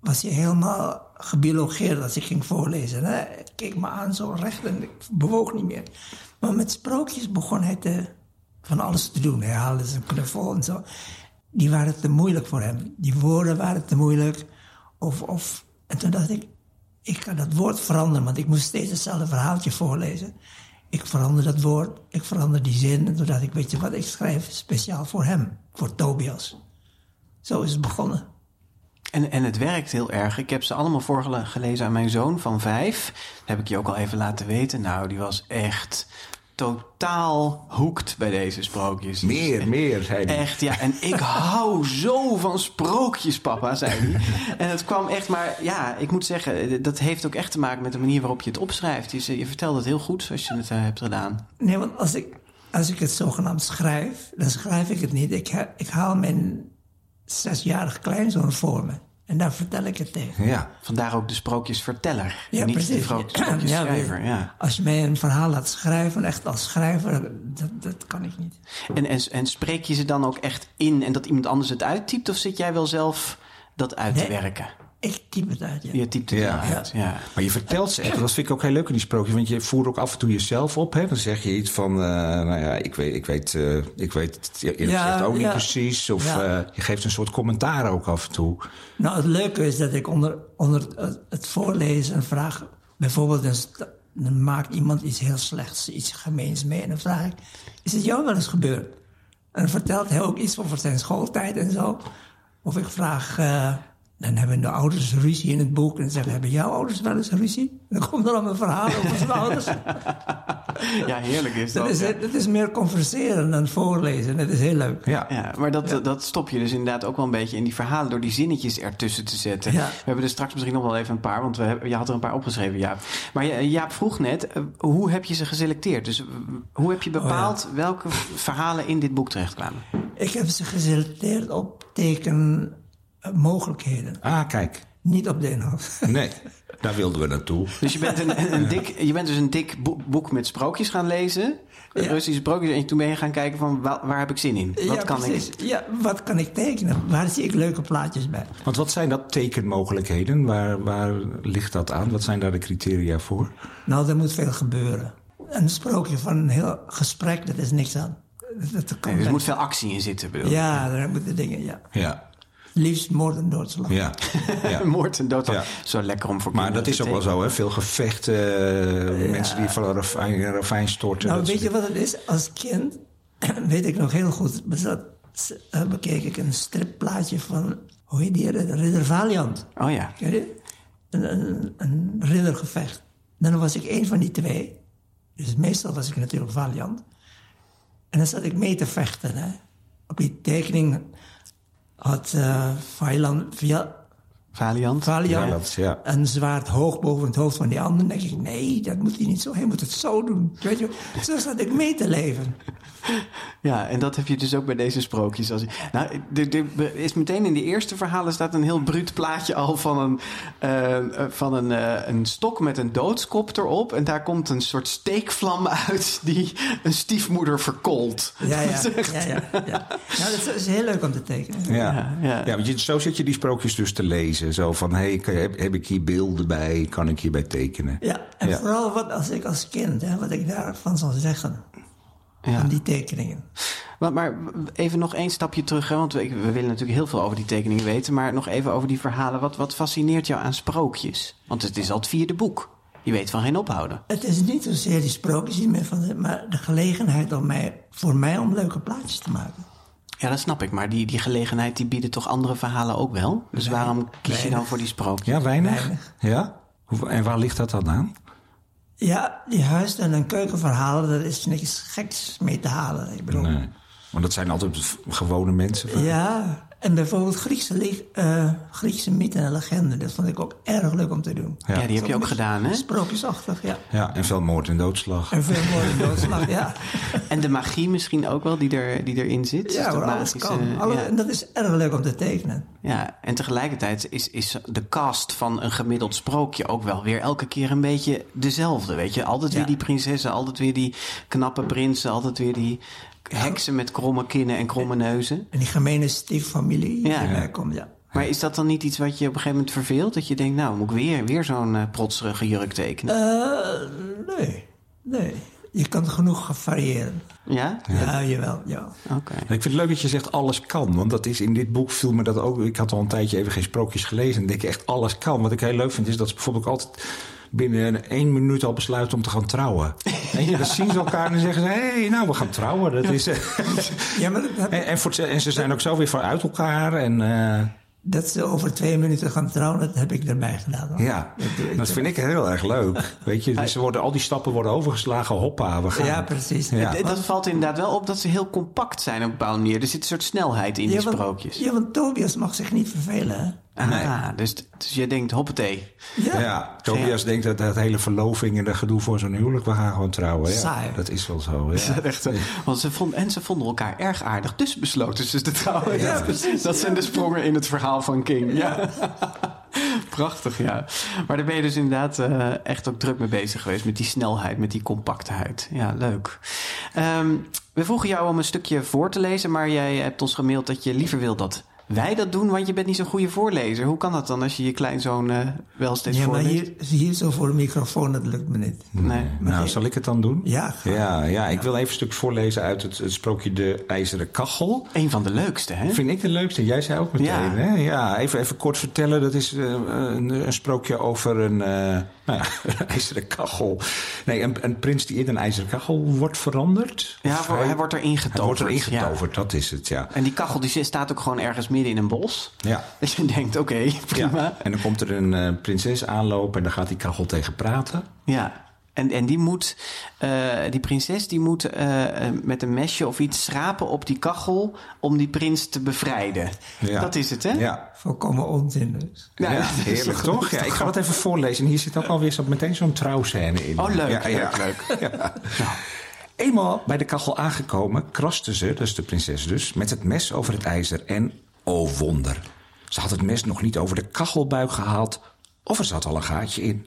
[SPEAKER 4] was hij helemaal gebiologeerd als ik ging voorlezen. Hè? Hij keek me aan zo recht en ik bewoog niet meer. Maar met sprookjes begon hij te, van alles te doen. Hij haalde zijn knuffel en zo. Die waren te moeilijk voor hem. Die woorden waren te moeilijk. Of, of, en toen dacht ik, ik ga dat woord veranderen, want ik moest steeds hetzelfde verhaaltje voorlezen. Ik verander dat woord, ik verander die zin. En toen dacht ik, weet je wat, ik schrijf speciaal voor hem, voor Tobias. Zo is het begonnen.
[SPEAKER 3] En, en het werkt heel erg. Ik heb ze allemaal voorgelezen aan mijn zoon van vijf. Dat heb ik je ook al even laten weten. Nou, die was echt totaal hoekt bij deze sprookjes.
[SPEAKER 2] Meer, meer, zei hij.
[SPEAKER 3] Echt, ja. En ik hou zo van sprookjes, papa, zei hij. En het kwam echt, maar ja, ik moet zeggen, dat heeft ook echt te maken met de manier waarop je het opschrijft. Je, je vertelt het heel goed zoals je het uh, hebt gedaan.
[SPEAKER 4] Nee, want als ik, als ik het zogenaamd schrijf, dan schrijf ik het niet. Ik, ik haal mijn zesjarig kleinzoon voor me. En daar vertel ik het tegen.
[SPEAKER 3] Ja, vandaar ook de sprookjesverteller.
[SPEAKER 4] Ja,
[SPEAKER 3] niet
[SPEAKER 4] precies.
[SPEAKER 3] de sprookjesschrijver. Ja, ja.
[SPEAKER 4] Als je mij een verhaal laat schrijven, echt als schrijver, dat, dat kan ik niet.
[SPEAKER 3] En, en, en spreek je ze dan ook echt in en dat iemand anders het uittypt? Of zit jij wel zelf dat uit te werken?
[SPEAKER 4] Ik typ het uit, ja.
[SPEAKER 3] Je typt het
[SPEAKER 2] Ja.
[SPEAKER 3] uit, ja.
[SPEAKER 2] Maar je vertelt ze echt, dat vind ik ook heel leuk in die sprookjes. Want je voert ook af en toe jezelf op. Hè? Dan zeg je iets van, eh, nou ja, ik weet, ik weet, eh, ik weet het
[SPEAKER 4] Ja,
[SPEAKER 2] ook niet
[SPEAKER 4] ja.
[SPEAKER 2] precies. Of
[SPEAKER 4] Ja.
[SPEAKER 2] eh, je geeft een soort commentaar ook af en toe.
[SPEAKER 4] Nou, het leuke is dat ik onder, onder het- voorlezen vraag... Bijvoorbeeld, een dan maakt iemand iets heel slechts, iets gemeens mee. En dan vraag ik, is het jou wel eens gebeurd? En dan vertelt hij ook iets over zijn schooltijd en zo. Of ik vraag, eh, dan hebben de ouders ruzie in het boek. En dan zeggen, hebben jouw ouders wel eens ruzie? Dan komt er dan een verhaal over zijn ouders.
[SPEAKER 3] Ja, heerlijk is dat.
[SPEAKER 4] Dat is,
[SPEAKER 3] ja.
[SPEAKER 4] dat is meer converseren dan voorlezen. Dat is heel leuk.
[SPEAKER 2] Ja.
[SPEAKER 3] Ja, maar dat, dat stop je dus inderdaad ook wel een beetje in die verhalen door die zinnetjes ertussen te zetten.
[SPEAKER 4] Ja.
[SPEAKER 3] We hebben er straks misschien nog wel even een paar, want we hebben, je had er een paar opgeschreven, Jaap. Maar Ja- Jaap vroeg net, eh, hoe heb je ze geselecteerd? Dus eh, hoe heb je bepaald welke verhalen in dit boek terechtkwamen?
[SPEAKER 4] Ik heb ze geselecteerd op tekenmogelijkheden.
[SPEAKER 2] Ah, kijk.
[SPEAKER 4] Niet op de inhoud.
[SPEAKER 2] Nee, daar wilden we naartoe.
[SPEAKER 3] Dus je bent, een, een dik, je bent dus een dik bo- boek met sprookjes gaan lezen.
[SPEAKER 4] Ja.
[SPEAKER 3] Russische sprookjes. En toen ben je gaan kijken van waar, waar heb ik zin in? Wat
[SPEAKER 4] ja,
[SPEAKER 3] kan
[SPEAKER 4] precies.
[SPEAKER 3] ik?
[SPEAKER 4] Ja, wat kan ik tekenen? Waar zie ik leuke plaatjes bij?
[SPEAKER 2] Want wat zijn dat tekenmogelijkheden? Waar, waar ligt dat aan? Wat zijn daar de criteria voor?
[SPEAKER 4] Nou, er moet veel gebeuren. Een sprookje van een heel gesprek, dat is niks aan. Dat, dat kan
[SPEAKER 3] Nee, dus er
[SPEAKER 4] wel.
[SPEAKER 3] moet veel actie in zitten, bedoel ik.
[SPEAKER 4] Ja, daar moeten dingen, ja.
[SPEAKER 2] Ja,
[SPEAKER 4] Liefst moord en doodslag.
[SPEAKER 2] ja. ja.
[SPEAKER 3] Moord en dood.
[SPEAKER 2] Ja.
[SPEAKER 3] Zo lekker om voor
[SPEAKER 2] Maar dat is ook wel zo, hè? Veel gevechten, eh, mensen die van een ravijn, ravijn storten.
[SPEAKER 4] Nou, weet je wat het is? Als kind weet ik nog heel goed. bezat, eh, bekeek ik een stripplaatje van, hoe heet die? Ridder Valiant.
[SPEAKER 3] Oh ja.
[SPEAKER 4] Ken je? Een, een, een riddergevecht. Dan was ik één van die twee. Dus meestal was ik natuurlijk valiant. En dan zat ik mee te vechten. Hè. Op die tekening had eh Valiant, via,
[SPEAKER 3] Valiant.
[SPEAKER 4] Valiant
[SPEAKER 2] ja.
[SPEAKER 4] een zwaard hoog boven het hoofd van die ander. Dan denk ik, nee, dat moet hij niet zo. Hij moet het zo doen. Weet je, zo zat ik mee te leven.
[SPEAKER 3] Ja, en dat heb je dus ook bij deze sprookjes. Als je, nou, er, er is meteen in de eerste verhalen staat een heel bruut plaatje al van een, eh, eh, van een, eh, een stok met een doodskop erop. En daar komt een soort steekvlam uit die een stiefmoeder verkoolt.
[SPEAKER 4] Ja, ja,
[SPEAKER 3] Dat is echt-
[SPEAKER 4] ja, ja, ja. Nou, dat is heel leuk om te tekenen.
[SPEAKER 2] Ja,
[SPEAKER 3] Ja,
[SPEAKER 2] ja,
[SPEAKER 3] ja.
[SPEAKER 2] want je, zo zit je die sprookjes dus te lezen. Zo van, hey, heb, heb ik hier beelden bij? Kan ik hierbij tekenen?
[SPEAKER 4] Ja, en
[SPEAKER 2] Ja.
[SPEAKER 4] vooral wat als ik als kind, hè, wat ik daarvan zal zeggen.
[SPEAKER 3] Ja.
[SPEAKER 4] Van die tekeningen.
[SPEAKER 3] Maar, maar even nog één stapje terug, hè, want we, we willen natuurlijk heel veel over die tekeningen weten. Maar nog even over die verhalen. Wat, wat fascineert jou aan sprookjes? Want het is al het vierde boek. Je weet van geen ophouden.
[SPEAKER 4] Het is niet zozeer die sprookjes maar de gelegenheid om mij, voor mij om leuke plaatjes te maken.
[SPEAKER 3] Ja, dat snap ik. Maar die, die gelegenheid die bieden toch andere verhalen ook wel? Dus waarom kies je dan voor die sprookjes?
[SPEAKER 2] Ja, weinig?
[SPEAKER 4] Weinig.
[SPEAKER 2] Ja? Hoe- En waar ligt dat dan aan?
[SPEAKER 4] Ja, die huis- en een keukenverhalen, daar is niks geks mee te halen. Ik bedoel,
[SPEAKER 2] Nee. Want dat zijn altijd gewone mensen.
[SPEAKER 4] ja, En bijvoorbeeld Griekse, eh, Griekse mythen en legenden, dat vond ik ook erg leuk om te doen.
[SPEAKER 3] Ja, die heb je ook gedaan, hè?
[SPEAKER 4] Sprookjesachtig, ja.
[SPEAKER 2] Ja, en veel moord en doodslag.
[SPEAKER 4] En veel mooie doodslag, ja.
[SPEAKER 3] En de magie misschien ook wel die, er, die erin zit.
[SPEAKER 4] Ja, hoor, alles
[SPEAKER 3] magische-
[SPEAKER 4] kan. Alle-
[SPEAKER 3] ja.
[SPEAKER 4] En dat is erg leuk om te tekenen.
[SPEAKER 3] Ja, en tegelijkertijd is, is de cast van een gemiddeld sprookje ook wel weer elke keer een beetje dezelfde. Weet je, altijd weer
[SPEAKER 4] Ja.
[SPEAKER 3] die prinsessen, altijd weer die knappe prinsen, altijd weer die heksen met kromme kinnen en kromme neuzen.
[SPEAKER 4] En die gemene stieffamilie die
[SPEAKER 3] Ja.
[SPEAKER 4] erbij komt, ja.
[SPEAKER 3] Maar is dat dan niet iets wat je op een gegeven moment verveelt? Dat je denkt, nou, moet ik weer, weer zo'n eh, protserige jurk tekenen?
[SPEAKER 4] Eh, nee, nee. Je kan genoeg variëren.
[SPEAKER 3] ja?
[SPEAKER 4] Ja, jawel, ja.
[SPEAKER 3] Oké.
[SPEAKER 2] Ik vind het leuk dat je zegt alles kan. Want dat is in dit boek viel me dat ook. Ik had al een tijdje even geen sprookjes gelezen. En denk ik echt alles kan. Wat ik heel leuk vind is dat ze bijvoorbeeld altijd binnen één minuut al besluiten om te gaan trouwen. En dan zien ze elkaar en dan zeggen ze: hé, hey, nou, we gaan trouwen. Dat is, eh,
[SPEAKER 4] Ja, maar dat,
[SPEAKER 2] en, en, voor, het- en ze zijn ook zo weer van uit elkaar. En eh,
[SPEAKER 4] dat ze over twee minuten gaan trouwen, dat heb ik erbij gedaan. hoor.
[SPEAKER 2] ja,
[SPEAKER 4] ik
[SPEAKER 2] dat vind ik heel erg leuk. Weet je, dus ze worden, al die stappen worden overgeslagen. Hoppa, we gaan.
[SPEAKER 4] Ja, precies.
[SPEAKER 2] Ja.
[SPEAKER 3] Dat valt inderdaad wel op dat ze heel compact zijn op een bepaalde manier. Er zit een soort snelheid in die
[SPEAKER 4] Ja, want-
[SPEAKER 3] sprookjes.
[SPEAKER 4] Ja, want Tobias mag zich niet vervelen,
[SPEAKER 3] Ah, dus, dus je denkt, hoppatee.
[SPEAKER 4] Ja.
[SPEAKER 2] Ja, Tobias denkt dat dat hele verloving en dat gedoe voor zo'n huwelijk, we gaan gewoon trouwen. Ja,
[SPEAKER 4] Saai.
[SPEAKER 2] dat is wel zo. Ja.
[SPEAKER 3] Echt, want ze vonden, en ze vonden elkaar erg aardig, dus besloten ze te trouwen.
[SPEAKER 4] Ja,
[SPEAKER 3] dat,
[SPEAKER 4] precies.
[SPEAKER 3] dat zijn de sprongen in het verhaal van King. Ja. Prachtig, ja. Maar daar ben je dus inderdaad eh, echt ook druk mee bezig geweest. Met die snelheid, met die compactheid. Ja, leuk. Ehm, we vroegen jou om een stukje voor te lezen, maar jij hebt ons gemaild dat je liever wil dat wij dat doen, want je bent niet zo'n goede voorlezer. Hoe kan dat dan als je je kleinzoon eh wel steeds
[SPEAKER 4] Ja, maar
[SPEAKER 3] voorleest?
[SPEAKER 4] hier, hier zo voor de microfoon, dat lukt me niet.
[SPEAKER 3] Nee.
[SPEAKER 2] Nou, zal ik het dan doen?
[SPEAKER 4] Ja, ga.
[SPEAKER 2] Ja, ja, ik wil even een stuk voorlezen uit het, het sprookje De IJzeren Kachel.
[SPEAKER 3] Een van de leukste, hè?
[SPEAKER 2] Vind ik de leukste. Jij zei ook meteen,
[SPEAKER 3] Ja.
[SPEAKER 2] hè? Ja, even, even kort vertellen. Dat is eh, een, een sprookje over een, eh, nou ja, een ijzeren kachel. Nee, een, een prins die in een ijzeren kachel wordt veranderd.
[SPEAKER 3] Ja, hij wordt erin getoverd.
[SPEAKER 2] Hij wordt erin
[SPEAKER 3] ja.
[SPEAKER 2] getoverd, dat is het, ja.
[SPEAKER 3] En die kachel die staat ook gewoon ergens midden in een bos.
[SPEAKER 2] Ja.
[SPEAKER 3] Dus je denkt, oké, prima.
[SPEAKER 2] ja.
[SPEAKER 3] Ja.
[SPEAKER 2] En dan komt er een eh, prinses aanlopen en dan gaat die kachel tegen praten.
[SPEAKER 3] En, en die moet, eh, die prinses die moet eh, met een mesje of iets schrapen op die kachel om die prins te bevrijden.
[SPEAKER 2] Ja.
[SPEAKER 3] Dat is het, hè?
[SPEAKER 2] Ja,
[SPEAKER 4] Volkomen onzin dus.
[SPEAKER 3] Ja,
[SPEAKER 2] Ja,
[SPEAKER 3] dat
[SPEAKER 2] heerlijk
[SPEAKER 3] toch-
[SPEAKER 2] toch? Ja, ik ga het even voorlezen. En hier zit ook alweer zo meteen zo'n trouwscène in.
[SPEAKER 3] Oh, leuk,
[SPEAKER 2] Ja, ja.
[SPEAKER 3] leuk, leuk.
[SPEAKER 2] Eenmaal bij de kachel aangekomen, kraste ze, dus de prinses dus, met het mes over het ijzer. En, oh wonder, ze had het mes nog niet over de kachelbuik gehaald, of er zat al een gaatje in.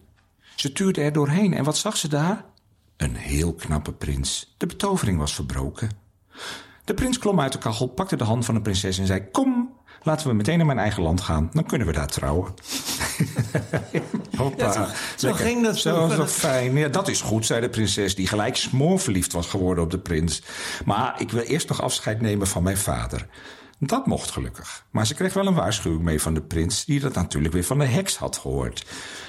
[SPEAKER 2] Ze tuurde er doorheen en wat zag ze daar? Een heel knappe prins. De betovering was verbroken. De prins klom uit de kachel, pakte de hand van de prinses en zei: Kom, laten we meteen naar mijn eigen land gaan. Dan kunnen we daar trouwen. Hoppa.
[SPEAKER 4] Ja, zo- zo ging dat
[SPEAKER 2] Zo
[SPEAKER 4] vroeger.
[SPEAKER 2] dat fijn. Ja, dat is goed, zei de prinses, die gelijk smoorverliefd was geworden op de prins. Maar ik wil eerst nog afscheid nemen van mijn vader. Dat mocht gelukkig. Maar ze kreeg wel een waarschuwing mee van de prins, die dat natuurlijk weer van de heks had gehoord.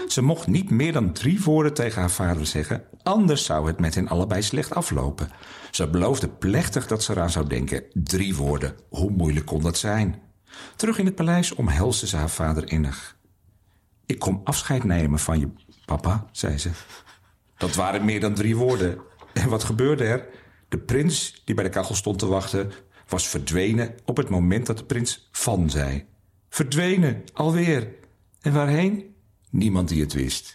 [SPEAKER 2] Ze mocht niet meer dan drie woorden tegen haar vader zeggen, anders zou het met hen allebei slecht aflopen. Ze beloofde plechtig dat ze eraan zou denken. Drie woorden, hoe moeilijk kon dat zijn? Terug in het paleis omhelsde ze haar vader innig. Ik kom afscheid nemen van je papa, zei ze. Dat waren meer dan drie woorden. En wat gebeurde er? De prins, die bij de kachel stond te wachten, was verdwenen op het moment dat de prins van zei. Verdwenen, alweer. En waarheen? Niemand die het wist.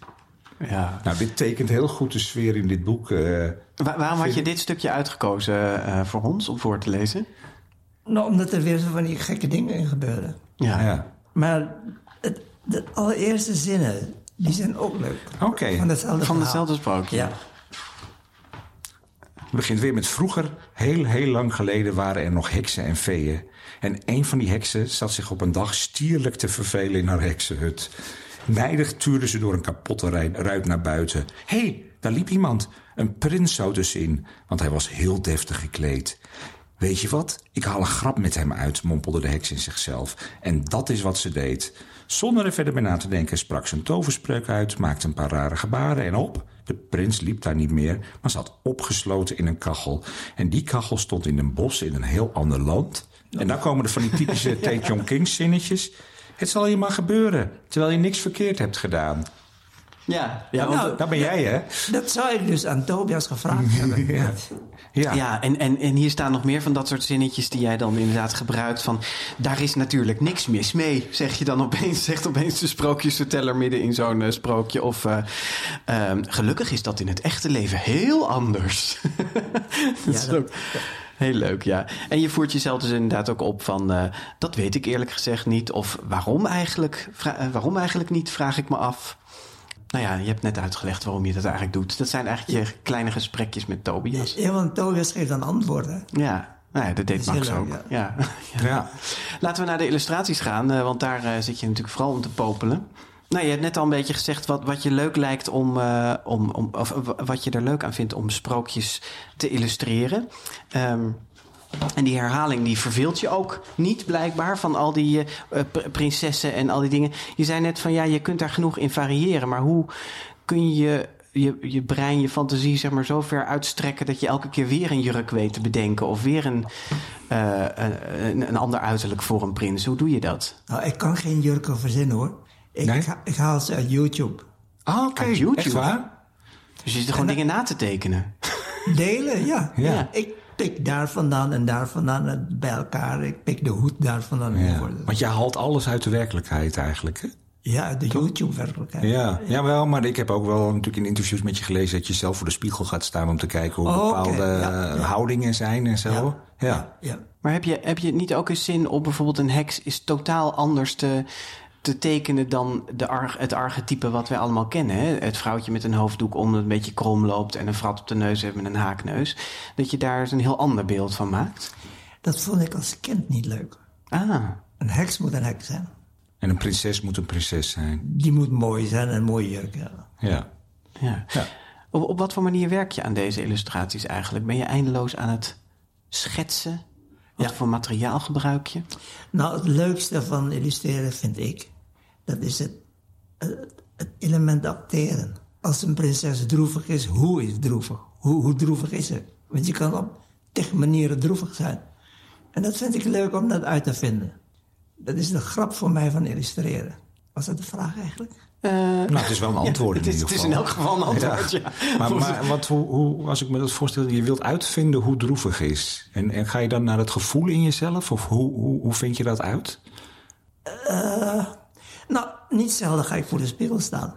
[SPEAKER 3] Ja.
[SPEAKER 2] Nou, dit tekent heel goed de sfeer in dit boek. eh.
[SPEAKER 3] Wa- waarom had je dit stukje uitgekozen eh, voor ons om voor te lezen?
[SPEAKER 4] Nou, omdat er weer zo van die gekke dingen in gebeuren.
[SPEAKER 3] Ja.
[SPEAKER 2] ja.
[SPEAKER 4] Maar het, de allereerste zinnen, die zijn ook leuk.
[SPEAKER 2] Oké.
[SPEAKER 4] Van hetzelfde
[SPEAKER 3] Van hetzelfde sprookje.
[SPEAKER 4] Ja.
[SPEAKER 2] Begint weer met vroeger. Heel, heel lang geleden waren er nog heksen en feeën. En een van die heksen zat zich op een dag stierlijk te vervelen in haar heksenhut. Nijdig tuurde ze door een kapotte ruit naar buiten. Hé, hey, daar liep iemand. Een prins zou tussenin, want hij was heel deftig gekleed. Weet je wat? Ik haal een grap met hem uit, mompelde de heks in zichzelf. En dat is wat ze deed. Zonder er verder bij na te denken sprak ze een toverspreuk uit, maakte een paar rare gebaren en op. De prins liep daar niet meer, maar zat opgesloten in een kachel. En die kachel stond in een bos in een heel ander land. En dan komen er van die typische Tae King zinnetjes. Het zal je maar gebeuren, terwijl je niks verkeerd hebt gedaan.
[SPEAKER 3] Ja, ja, want-
[SPEAKER 4] Nou,
[SPEAKER 2] Daar ben jij, hè?
[SPEAKER 4] Dat zou ik dus aan Tobias gevraagd hebben.
[SPEAKER 2] Ja. Ja.
[SPEAKER 3] Ja, en, en, en hier staan nog meer van dat soort zinnetjes die jij dan inderdaad gebruikt. Van daar is natuurlijk niks mis mee, zeg je dan opeens. Zegt opeens de sprookjesverteller midden in zo'n eh, sprookje. Of eh, ehm, gelukkig is dat in het echte leven heel anders. dat is
[SPEAKER 4] dat-
[SPEAKER 3] ook heel leuk, ja. En je voert jezelf dus inderdaad ook op van eh, dat weet ik eerlijk gezegd niet. Of waarom eigenlijk, Vra- waarom eigenlijk niet, vraag ik me af. Nou ja, je hebt net uitgelegd waarom je dat eigenlijk doet. Dat zijn eigenlijk je kleine gesprekjes met Tobias.
[SPEAKER 4] Ja, want Tobias geeft dan antwoorden.
[SPEAKER 3] Ja, nou ja, dat deed Max ook. Ja.
[SPEAKER 2] Ja.
[SPEAKER 3] Laten we naar de illustraties gaan, eh, want daar eh, zit je natuurlijk vooral om te popelen. Nou, je hebt net al een beetje gezegd wat, wat je leuk lijkt om, eh, om, om of wat je er leuk aan vindt om sprookjes te illustreren. Ehm, en die herhaling die verveelt je ook niet blijkbaar van al die eh, pr- prinsessen en al die dingen. Je zei net van ja, je kunt daar genoeg in variëren, maar hoe kun je je, je brein, je fantasie zeg maar zo ver uitstrekken dat je elke keer weer een jurk weet te bedenken of weer een, eh, een, een ander uiterlijk voor een prins? Hoe doe je dat?
[SPEAKER 4] Nou, ik kan geen jurken verzinnen hoor. Ik,
[SPEAKER 2] Nee?
[SPEAKER 4] ik, ha- ik haal ze uit YouTube.
[SPEAKER 2] Ah, oké.
[SPEAKER 3] Uit YouTube?
[SPEAKER 2] Echt waar?
[SPEAKER 3] Dus je zit gewoon dingen na te tekenen.
[SPEAKER 4] Delen, ja.
[SPEAKER 2] Ja.
[SPEAKER 4] Ik pik daar vandaan en daar vandaan het bij elkaar. Ik pik de hoed daar vandaan.
[SPEAKER 2] Ja. Want jij haalt alles uit de werkelijkheid eigenlijk, hè?
[SPEAKER 4] Ja, uit de YouTube-werkelijkheid.
[SPEAKER 2] Ja, jawel, maar ik heb ook wel natuurlijk in interviews met je gelezen dat je zelf voor de spiegel gaat staan om te kijken hoe
[SPEAKER 4] Oh,
[SPEAKER 2] bepaalde
[SPEAKER 4] ja,
[SPEAKER 2] eh,
[SPEAKER 4] ja.
[SPEAKER 2] houdingen zijn en zo. Ja.
[SPEAKER 4] Ja. ja.
[SPEAKER 3] Maar heb je, heb je niet ook eens zin op bijvoorbeeld een heks is totaal anders te, te tekenen dan de arch- het archetype wat wij allemaal kennen? Hè? Het vrouwtje met een hoofddoek om dat een beetje krom loopt en een vrat op de neus heeft met een haakneus. Dat je daar een heel ander beeld van maakt.
[SPEAKER 4] Dat vond ik als kind niet leuk.
[SPEAKER 3] Ah,
[SPEAKER 4] Een heks moet een heks zijn.
[SPEAKER 2] En een prinses moet een prinses zijn.
[SPEAKER 4] Die moet mooi zijn en een mooie jurk hebben.
[SPEAKER 2] Ja.
[SPEAKER 3] ja.
[SPEAKER 2] Ja.
[SPEAKER 3] Op, op wat voor manier werk je aan deze illustraties eigenlijk? Ben je eindeloos aan het schetsen? Wat voor materiaal gebruik je?
[SPEAKER 4] Nou, het leukste van illustreren vind ik, dat is het, het, het element acteren. Als een prinses droevig is, hoe is droevig? Hoe, hoe droevig is ze? Want je kan op tig manieren droevig zijn. En dat vind ik leuk om dat uit te vinden. Dat is de grap voor mij van illustreren. Was dat de vraag eigenlijk?
[SPEAKER 2] Nou, het is wel een antwoord
[SPEAKER 3] het,
[SPEAKER 2] in
[SPEAKER 3] is,
[SPEAKER 2] ieder
[SPEAKER 3] het
[SPEAKER 2] geval.
[SPEAKER 3] is in elk geval een antwoord, ja.
[SPEAKER 2] Maar, maar wat, hoe, hoe, als ik me dat voorstel, je wilt uitvinden hoe droevig is. En, en ga je dan naar het gevoel in jezelf? Of hoe, hoe, hoe vind je dat uit?
[SPEAKER 4] Nou, niet zelden ga ik voor de spiegel staan.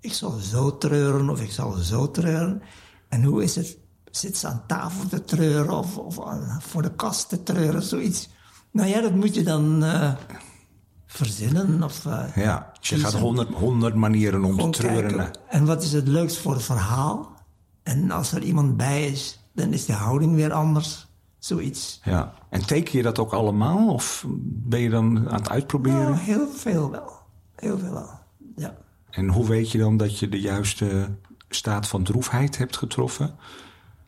[SPEAKER 4] Ik zal zo treuren of ik zal zo treuren. En hoe is het? Zit ze aan tafel te treuren of, of aan- voor de kast te treuren, zoiets? Nou ja, dat moet je dan eh, verzinnen of... eh,
[SPEAKER 2] Ja, dus je gaat honderd, honderd manieren om te treuren.
[SPEAKER 4] kijken. En wat is het leukst voor het verhaal? En als er iemand bij is, dan is de houding weer anders. Zoiets.
[SPEAKER 2] Ja. En teken je dat ook allemaal? Of ben je dan aan het uitproberen?
[SPEAKER 4] Nou, heel veel wel. Heel veel wel. Ja.
[SPEAKER 2] En hoe weet je dan dat je de juiste staat van droefheid hebt getroffen?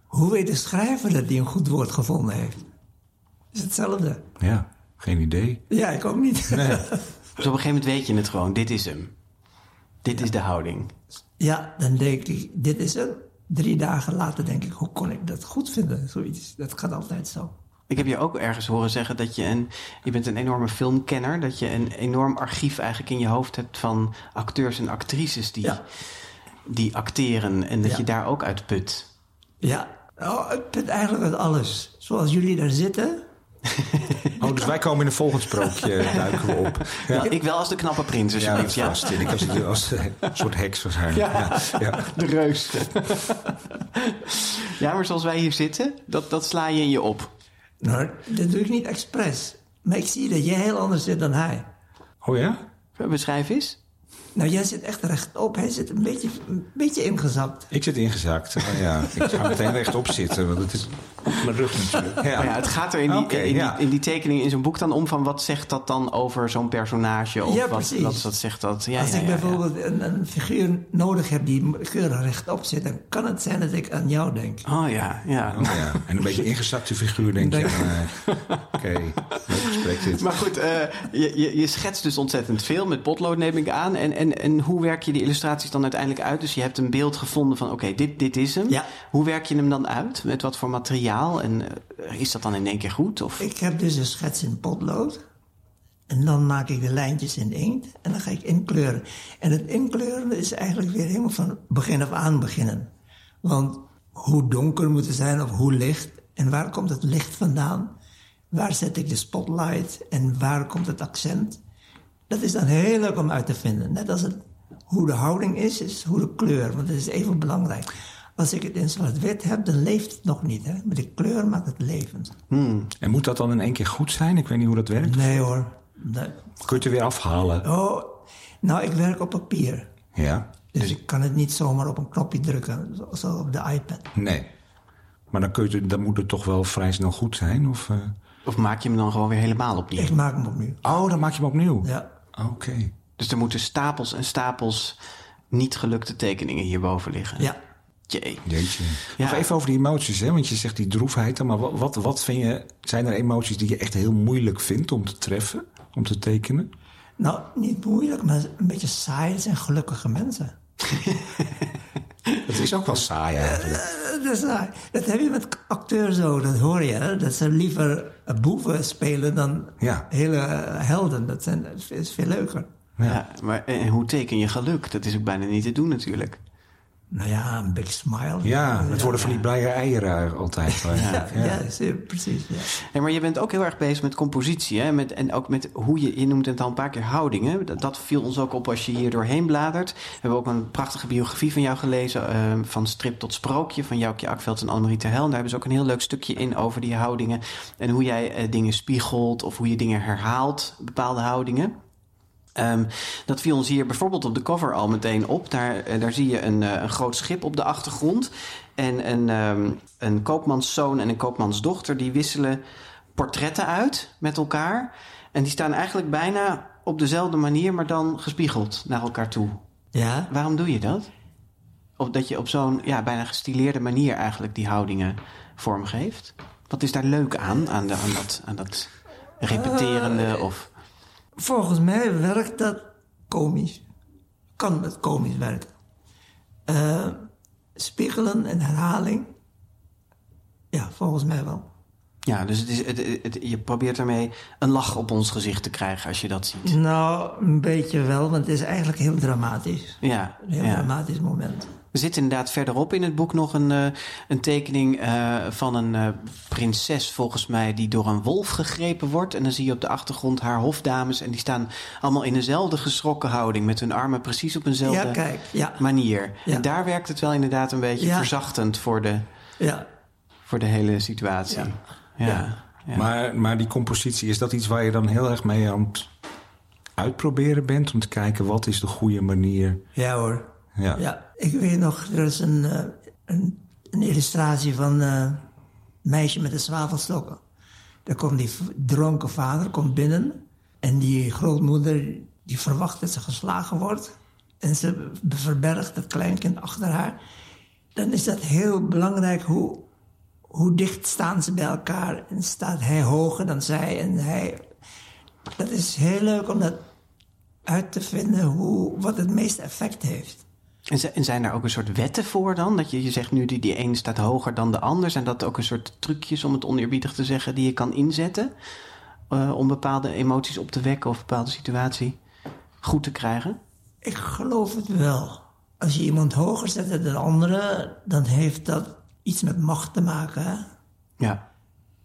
[SPEAKER 4] Hoe weet de schrijver dat hij een goed woord gevonden heeft? Is hetzelfde.
[SPEAKER 2] Ja, geen idee.
[SPEAKER 4] Ja, ik ook niet.
[SPEAKER 3] Dus op een gegeven moment weet je het gewoon. Dit is hem. Dit is de houding.
[SPEAKER 4] ja, dan denk ik, dit is het. Drie dagen later denk ik, hoe kon ik dat goed vinden? Zoiets. Dat gaat altijd zo.
[SPEAKER 3] Ik heb je ook ergens horen zeggen dat je een... Je bent een enorme filmkenner. Dat je een enorm archief eigenlijk in je hoofd hebt van acteurs en actrices die,
[SPEAKER 4] Ja.
[SPEAKER 3] die acteren. En dat
[SPEAKER 4] Ja.
[SPEAKER 3] je daar ook uit put.
[SPEAKER 4] Ja, oh, ik vind eigenlijk uit alles. Zoals jullie daar zitten.
[SPEAKER 2] Oh, dus wij komen in een volgend sprookje, duiken we op. Ja,
[SPEAKER 3] Nou, ik wel als de knappe prins,
[SPEAKER 2] ja
[SPEAKER 3] alsjeblieft. Ja,
[SPEAKER 2] vast. En ik als, als een soort heks waarschijnlijk. Ja. Ja.
[SPEAKER 3] de reus. ja, maar zoals wij hier zitten, dat, dat sla je in je op.
[SPEAKER 4] Nou, dat doe ik niet expres. Maar ik zie dat jij heel anders zit dan hij.
[SPEAKER 2] Oh ja?
[SPEAKER 3] Beschrijf eens.
[SPEAKER 4] Nou, jij zit echt rechtop. Hij zit een beetje, een beetje ingezakt.
[SPEAKER 2] Ik zit ingezakt. Oh, ja. Ik ga meteen rechtop zitten, want het is op mijn rug natuurlijk. Ja.
[SPEAKER 3] Maar ja, het gaat er in die, in,
[SPEAKER 2] ja.
[SPEAKER 3] die, in die tekening in zo'n boek dan om van wat zegt dat dan over zo'n personage? Of
[SPEAKER 4] Ja,
[SPEAKER 3] wat,
[SPEAKER 4] precies.
[SPEAKER 3] wat, wat zegt dat? Ja,
[SPEAKER 4] Als
[SPEAKER 3] ja,
[SPEAKER 4] ik
[SPEAKER 3] ja, ja.
[SPEAKER 4] bijvoorbeeld Een, een figuur nodig heb die keurig rechtop zit... dan kan het zijn dat ik aan jou denk.
[SPEAKER 3] Oh ja, ja.
[SPEAKER 2] Oh, ja. En een beetje ingezakte figuur, denk je. Oké, leuk gesprek dit.
[SPEAKER 3] Maar goed, eh, je, je, je schetst dus ontzettend veel met potlood, neem ik aan. En, en, en hoe werk je die illustraties dan uiteindelijk uit? Dus je hebt een beeld gevonden van, oké, dit, dit is hem.
[SPEAKER 4] Ja.
[SPEAKER 3] Hoe werk je hem dan uit? Met wat voor materiaal? En eh, is dat dan in één keer goed? Of?
[SPEAKER 4] Ik heb dus een schets in potlood. En dan maak ik de lijntjes in inkt en dan ga ik inkleuren. En het inkleuren is eigenlijk weer helemaal van begin af aan beginnen. Want hoe donker moet het zijn of hoe licht en waar komt het licht vandaan? Waar zet ik de spotlight en waar komt het accent? Dat is dan heel leuk om uit te vinden. Net als het, hoe de houding is, is hoe de kleur. Want dat is even belangrijk. Als ik het in zwart-wit heb, dan leeft het nog niet. Hè? Maar de kleur maakt het levend.
[SPEAKER 2] En moet dat dan in één keer goed zijn? Ik weet niet hoe dat werkt.
[SPEAKER 4] Nee hoor. Nee.
[SPEAKER 2] Kun je het er weer afhalen?
[SPEAKER 4] Oh, nou, ik werk op papier.
[SPEAKER 2] Ja?
[SPEAKER 4] Dus ik kan het niet zomaar op een knopje drukken, zo- zo op de iPad.
[SPEAKER 2] Nee. Maar dan, kun je, dan moet het toch wel vrij snel goed zijn? Of, eh?
[SPEAKER 3] Of maak je hem dan gewoon weer helemaal opnieuw?
[SPEAKER 4] Ik maak hem opnieuw.
[SPEAKER 2] Oh, dan maak je hem opnieuw?
[SPEAKER 4] Ja.
[SPEAKER 2] Oké.
[SPEAKER 3] Dus er moeten stapels en stapels niet gelukte tekeningen hierboven liggen.
[SPEAKER 4] Ja.
[SPEAKER 3] Jee.
[SPEAKER 2] Jeetje.
[SPEAKER 3] Ja.
[SPEAKER 2] Nog even over die emoties, hè? want je zegt die droefheid. dan, Maar wat, wat, wat vind je, zijn er emoties die je echt heel moeilijk vindt om te treffen, om te tekenen?
[SPEAKER 4] Nou, niet moeilijk, maar een beetje saai. Het zijn gelukkige mensen.
[SPEAKER 2] Het is ook wel saai eigenlijk.
[SPEAKER 4] Eh, Dat, is saai. dat heb je met acteurs zo, dat hoor je. hè. Dat ze liever boeven spelen dan
[SPEAKER 2] Ja.
[SPEAKER 4] hele helden. Dat, zijn, dat is veel leuker.
[SPEAKER 3] Ja. maar en hoe teken je geluk? Dat is ook bijna niet te doen natuurlijk.
[SPEAKER 4] Nou ja, een big smile.
[SPEAKER 2] Ja, het worden van die blije eieren altijd.
[SPEAKER 4] Ja, ja, precies. Ja.
[SPEAKER 3] Maar je bent ook heel erg bezig met compositie. Hè? Met, en ook met hoe je, je noemt het al een paar keer houdingen. Dat, dat viel ons ook op als je hier doorheen bladert. We hebben ook een prachtige biografie van jou gelezen. eh, van strip tot sprookje van Joukje Akveld en Annemarie Terhel. En daar hebben ze ook een heel leuk stukje in over die houdingen. En hoe jij eh, dingen spiegelt of hoe je dingen herhaalt. Bepaalde houdingen. Ehm, dat viel ons hier bijvoorbeeld op de cover al meteen op. Daar, eh, daar zie je een, eh, een groot schip op de achtergrond. En een, ehm, een koopmanszoon en een koopmansdochter... die wisselen portretten uit met elkaar. En die staan eigenlijk bijna op dezelfde manier... maar dan gespiegeld naar elkaar toe.
[SPEAKER 4] ja,
[SPEAKER 3] Waarom doe je dat? Of dat je op zo'n ja, bijna gestileerde manier... eigenlijk die houdingen vormgeeft? Wat is daar leuk aan, aan, de, aan, dat, aan dat repeterende of...
[SPEAKER 4] volgens mij werkt dat komisch. Kan het komisch werken. Eh, spiegelen en herhaling. Ja, volgens mij wel.
[SPEAKER 3] Ja, dus het is, het, het- je probeert daarmee een lach op ons gezicht te krijgen als je dat ziet.
[SPEAKER 4] Nou, een beetje wel, want het is eigenlijk heel dramatisch.
[SPEAKER 3] Ja,
[SPEAKER 4] Een heel
[SPEAKER 3] ja.
[SPEAKER 4] dramatisch moment.
[SPEAKER 3] Er zit inderdaad verderop in het boek nog een, eh, een tekening eh, van een eh, prinses, volgens mij, die door een wolf gegrepen wordt. En dan zie je op de achtergrond haar hofdames. En die staan allemaal in dezelfde geschrokken houding, met hun armen precies op eenzelfde
[SPEAKER 4] Ja, kijk, ja.
[SPEAKER 3] manier.
[SPEAKER 4] Ja.
[SPEAKER 3] En daar werkt het wel inderdaad een beetje
[SPEAKER 4] Ja.
[SPEAKER 3] verzachtend voor de,
[SPEAKER 4] Ja,
[SPEAKER 3] voor de hele situatie.
[SPEAKER 4] Ja.
[SPEAKER 3] Ja. ja.
[SPEAKER 2] Maar, maar die compositie, is dat iets waar je dan heel erg mee aan het uitproberen bent? Om te kijken wat is de goede manier?
[SPEAKER 4] ja hoor.
[SPEAKER 2] Ja.
[SPEAKER 4] Ja, ik weet nog, er is een, eh, een, een illustratie van een meisje met de zwavelstokken. Daar komt die dronken vader komt binnen en die grootmoeder die verwacht dat ze geslagen wordt. En ze verbergt het kleinkind achter haar. Dan is dat heel belangrijk hoe, hoe dicht staan ze bij elkaar. En staat hij hoger dan zij en hij... Dat is heel leuk om dat uit te vinden hoe, wat het meeste effect heeft.
[SPEAKER 3] En zi- en zijn daar ook een soort wetten voor dan? Dat je, je zegt nu die, die een staat hoger dan de ander. Zijn dat ook een soort trucjes, om het oneerbiedig te zeggen, die je kan inzetten? eh, om bepaalde emoties op te wekken of een bepaalde situatie goed te krijgen?
[SPEAKER 4] Ik geloof het wel. Als je iemand hoger zet dan de andere, dan heeft dat iets met macht te maken. Hè?
[SPEAKER 3] Ja.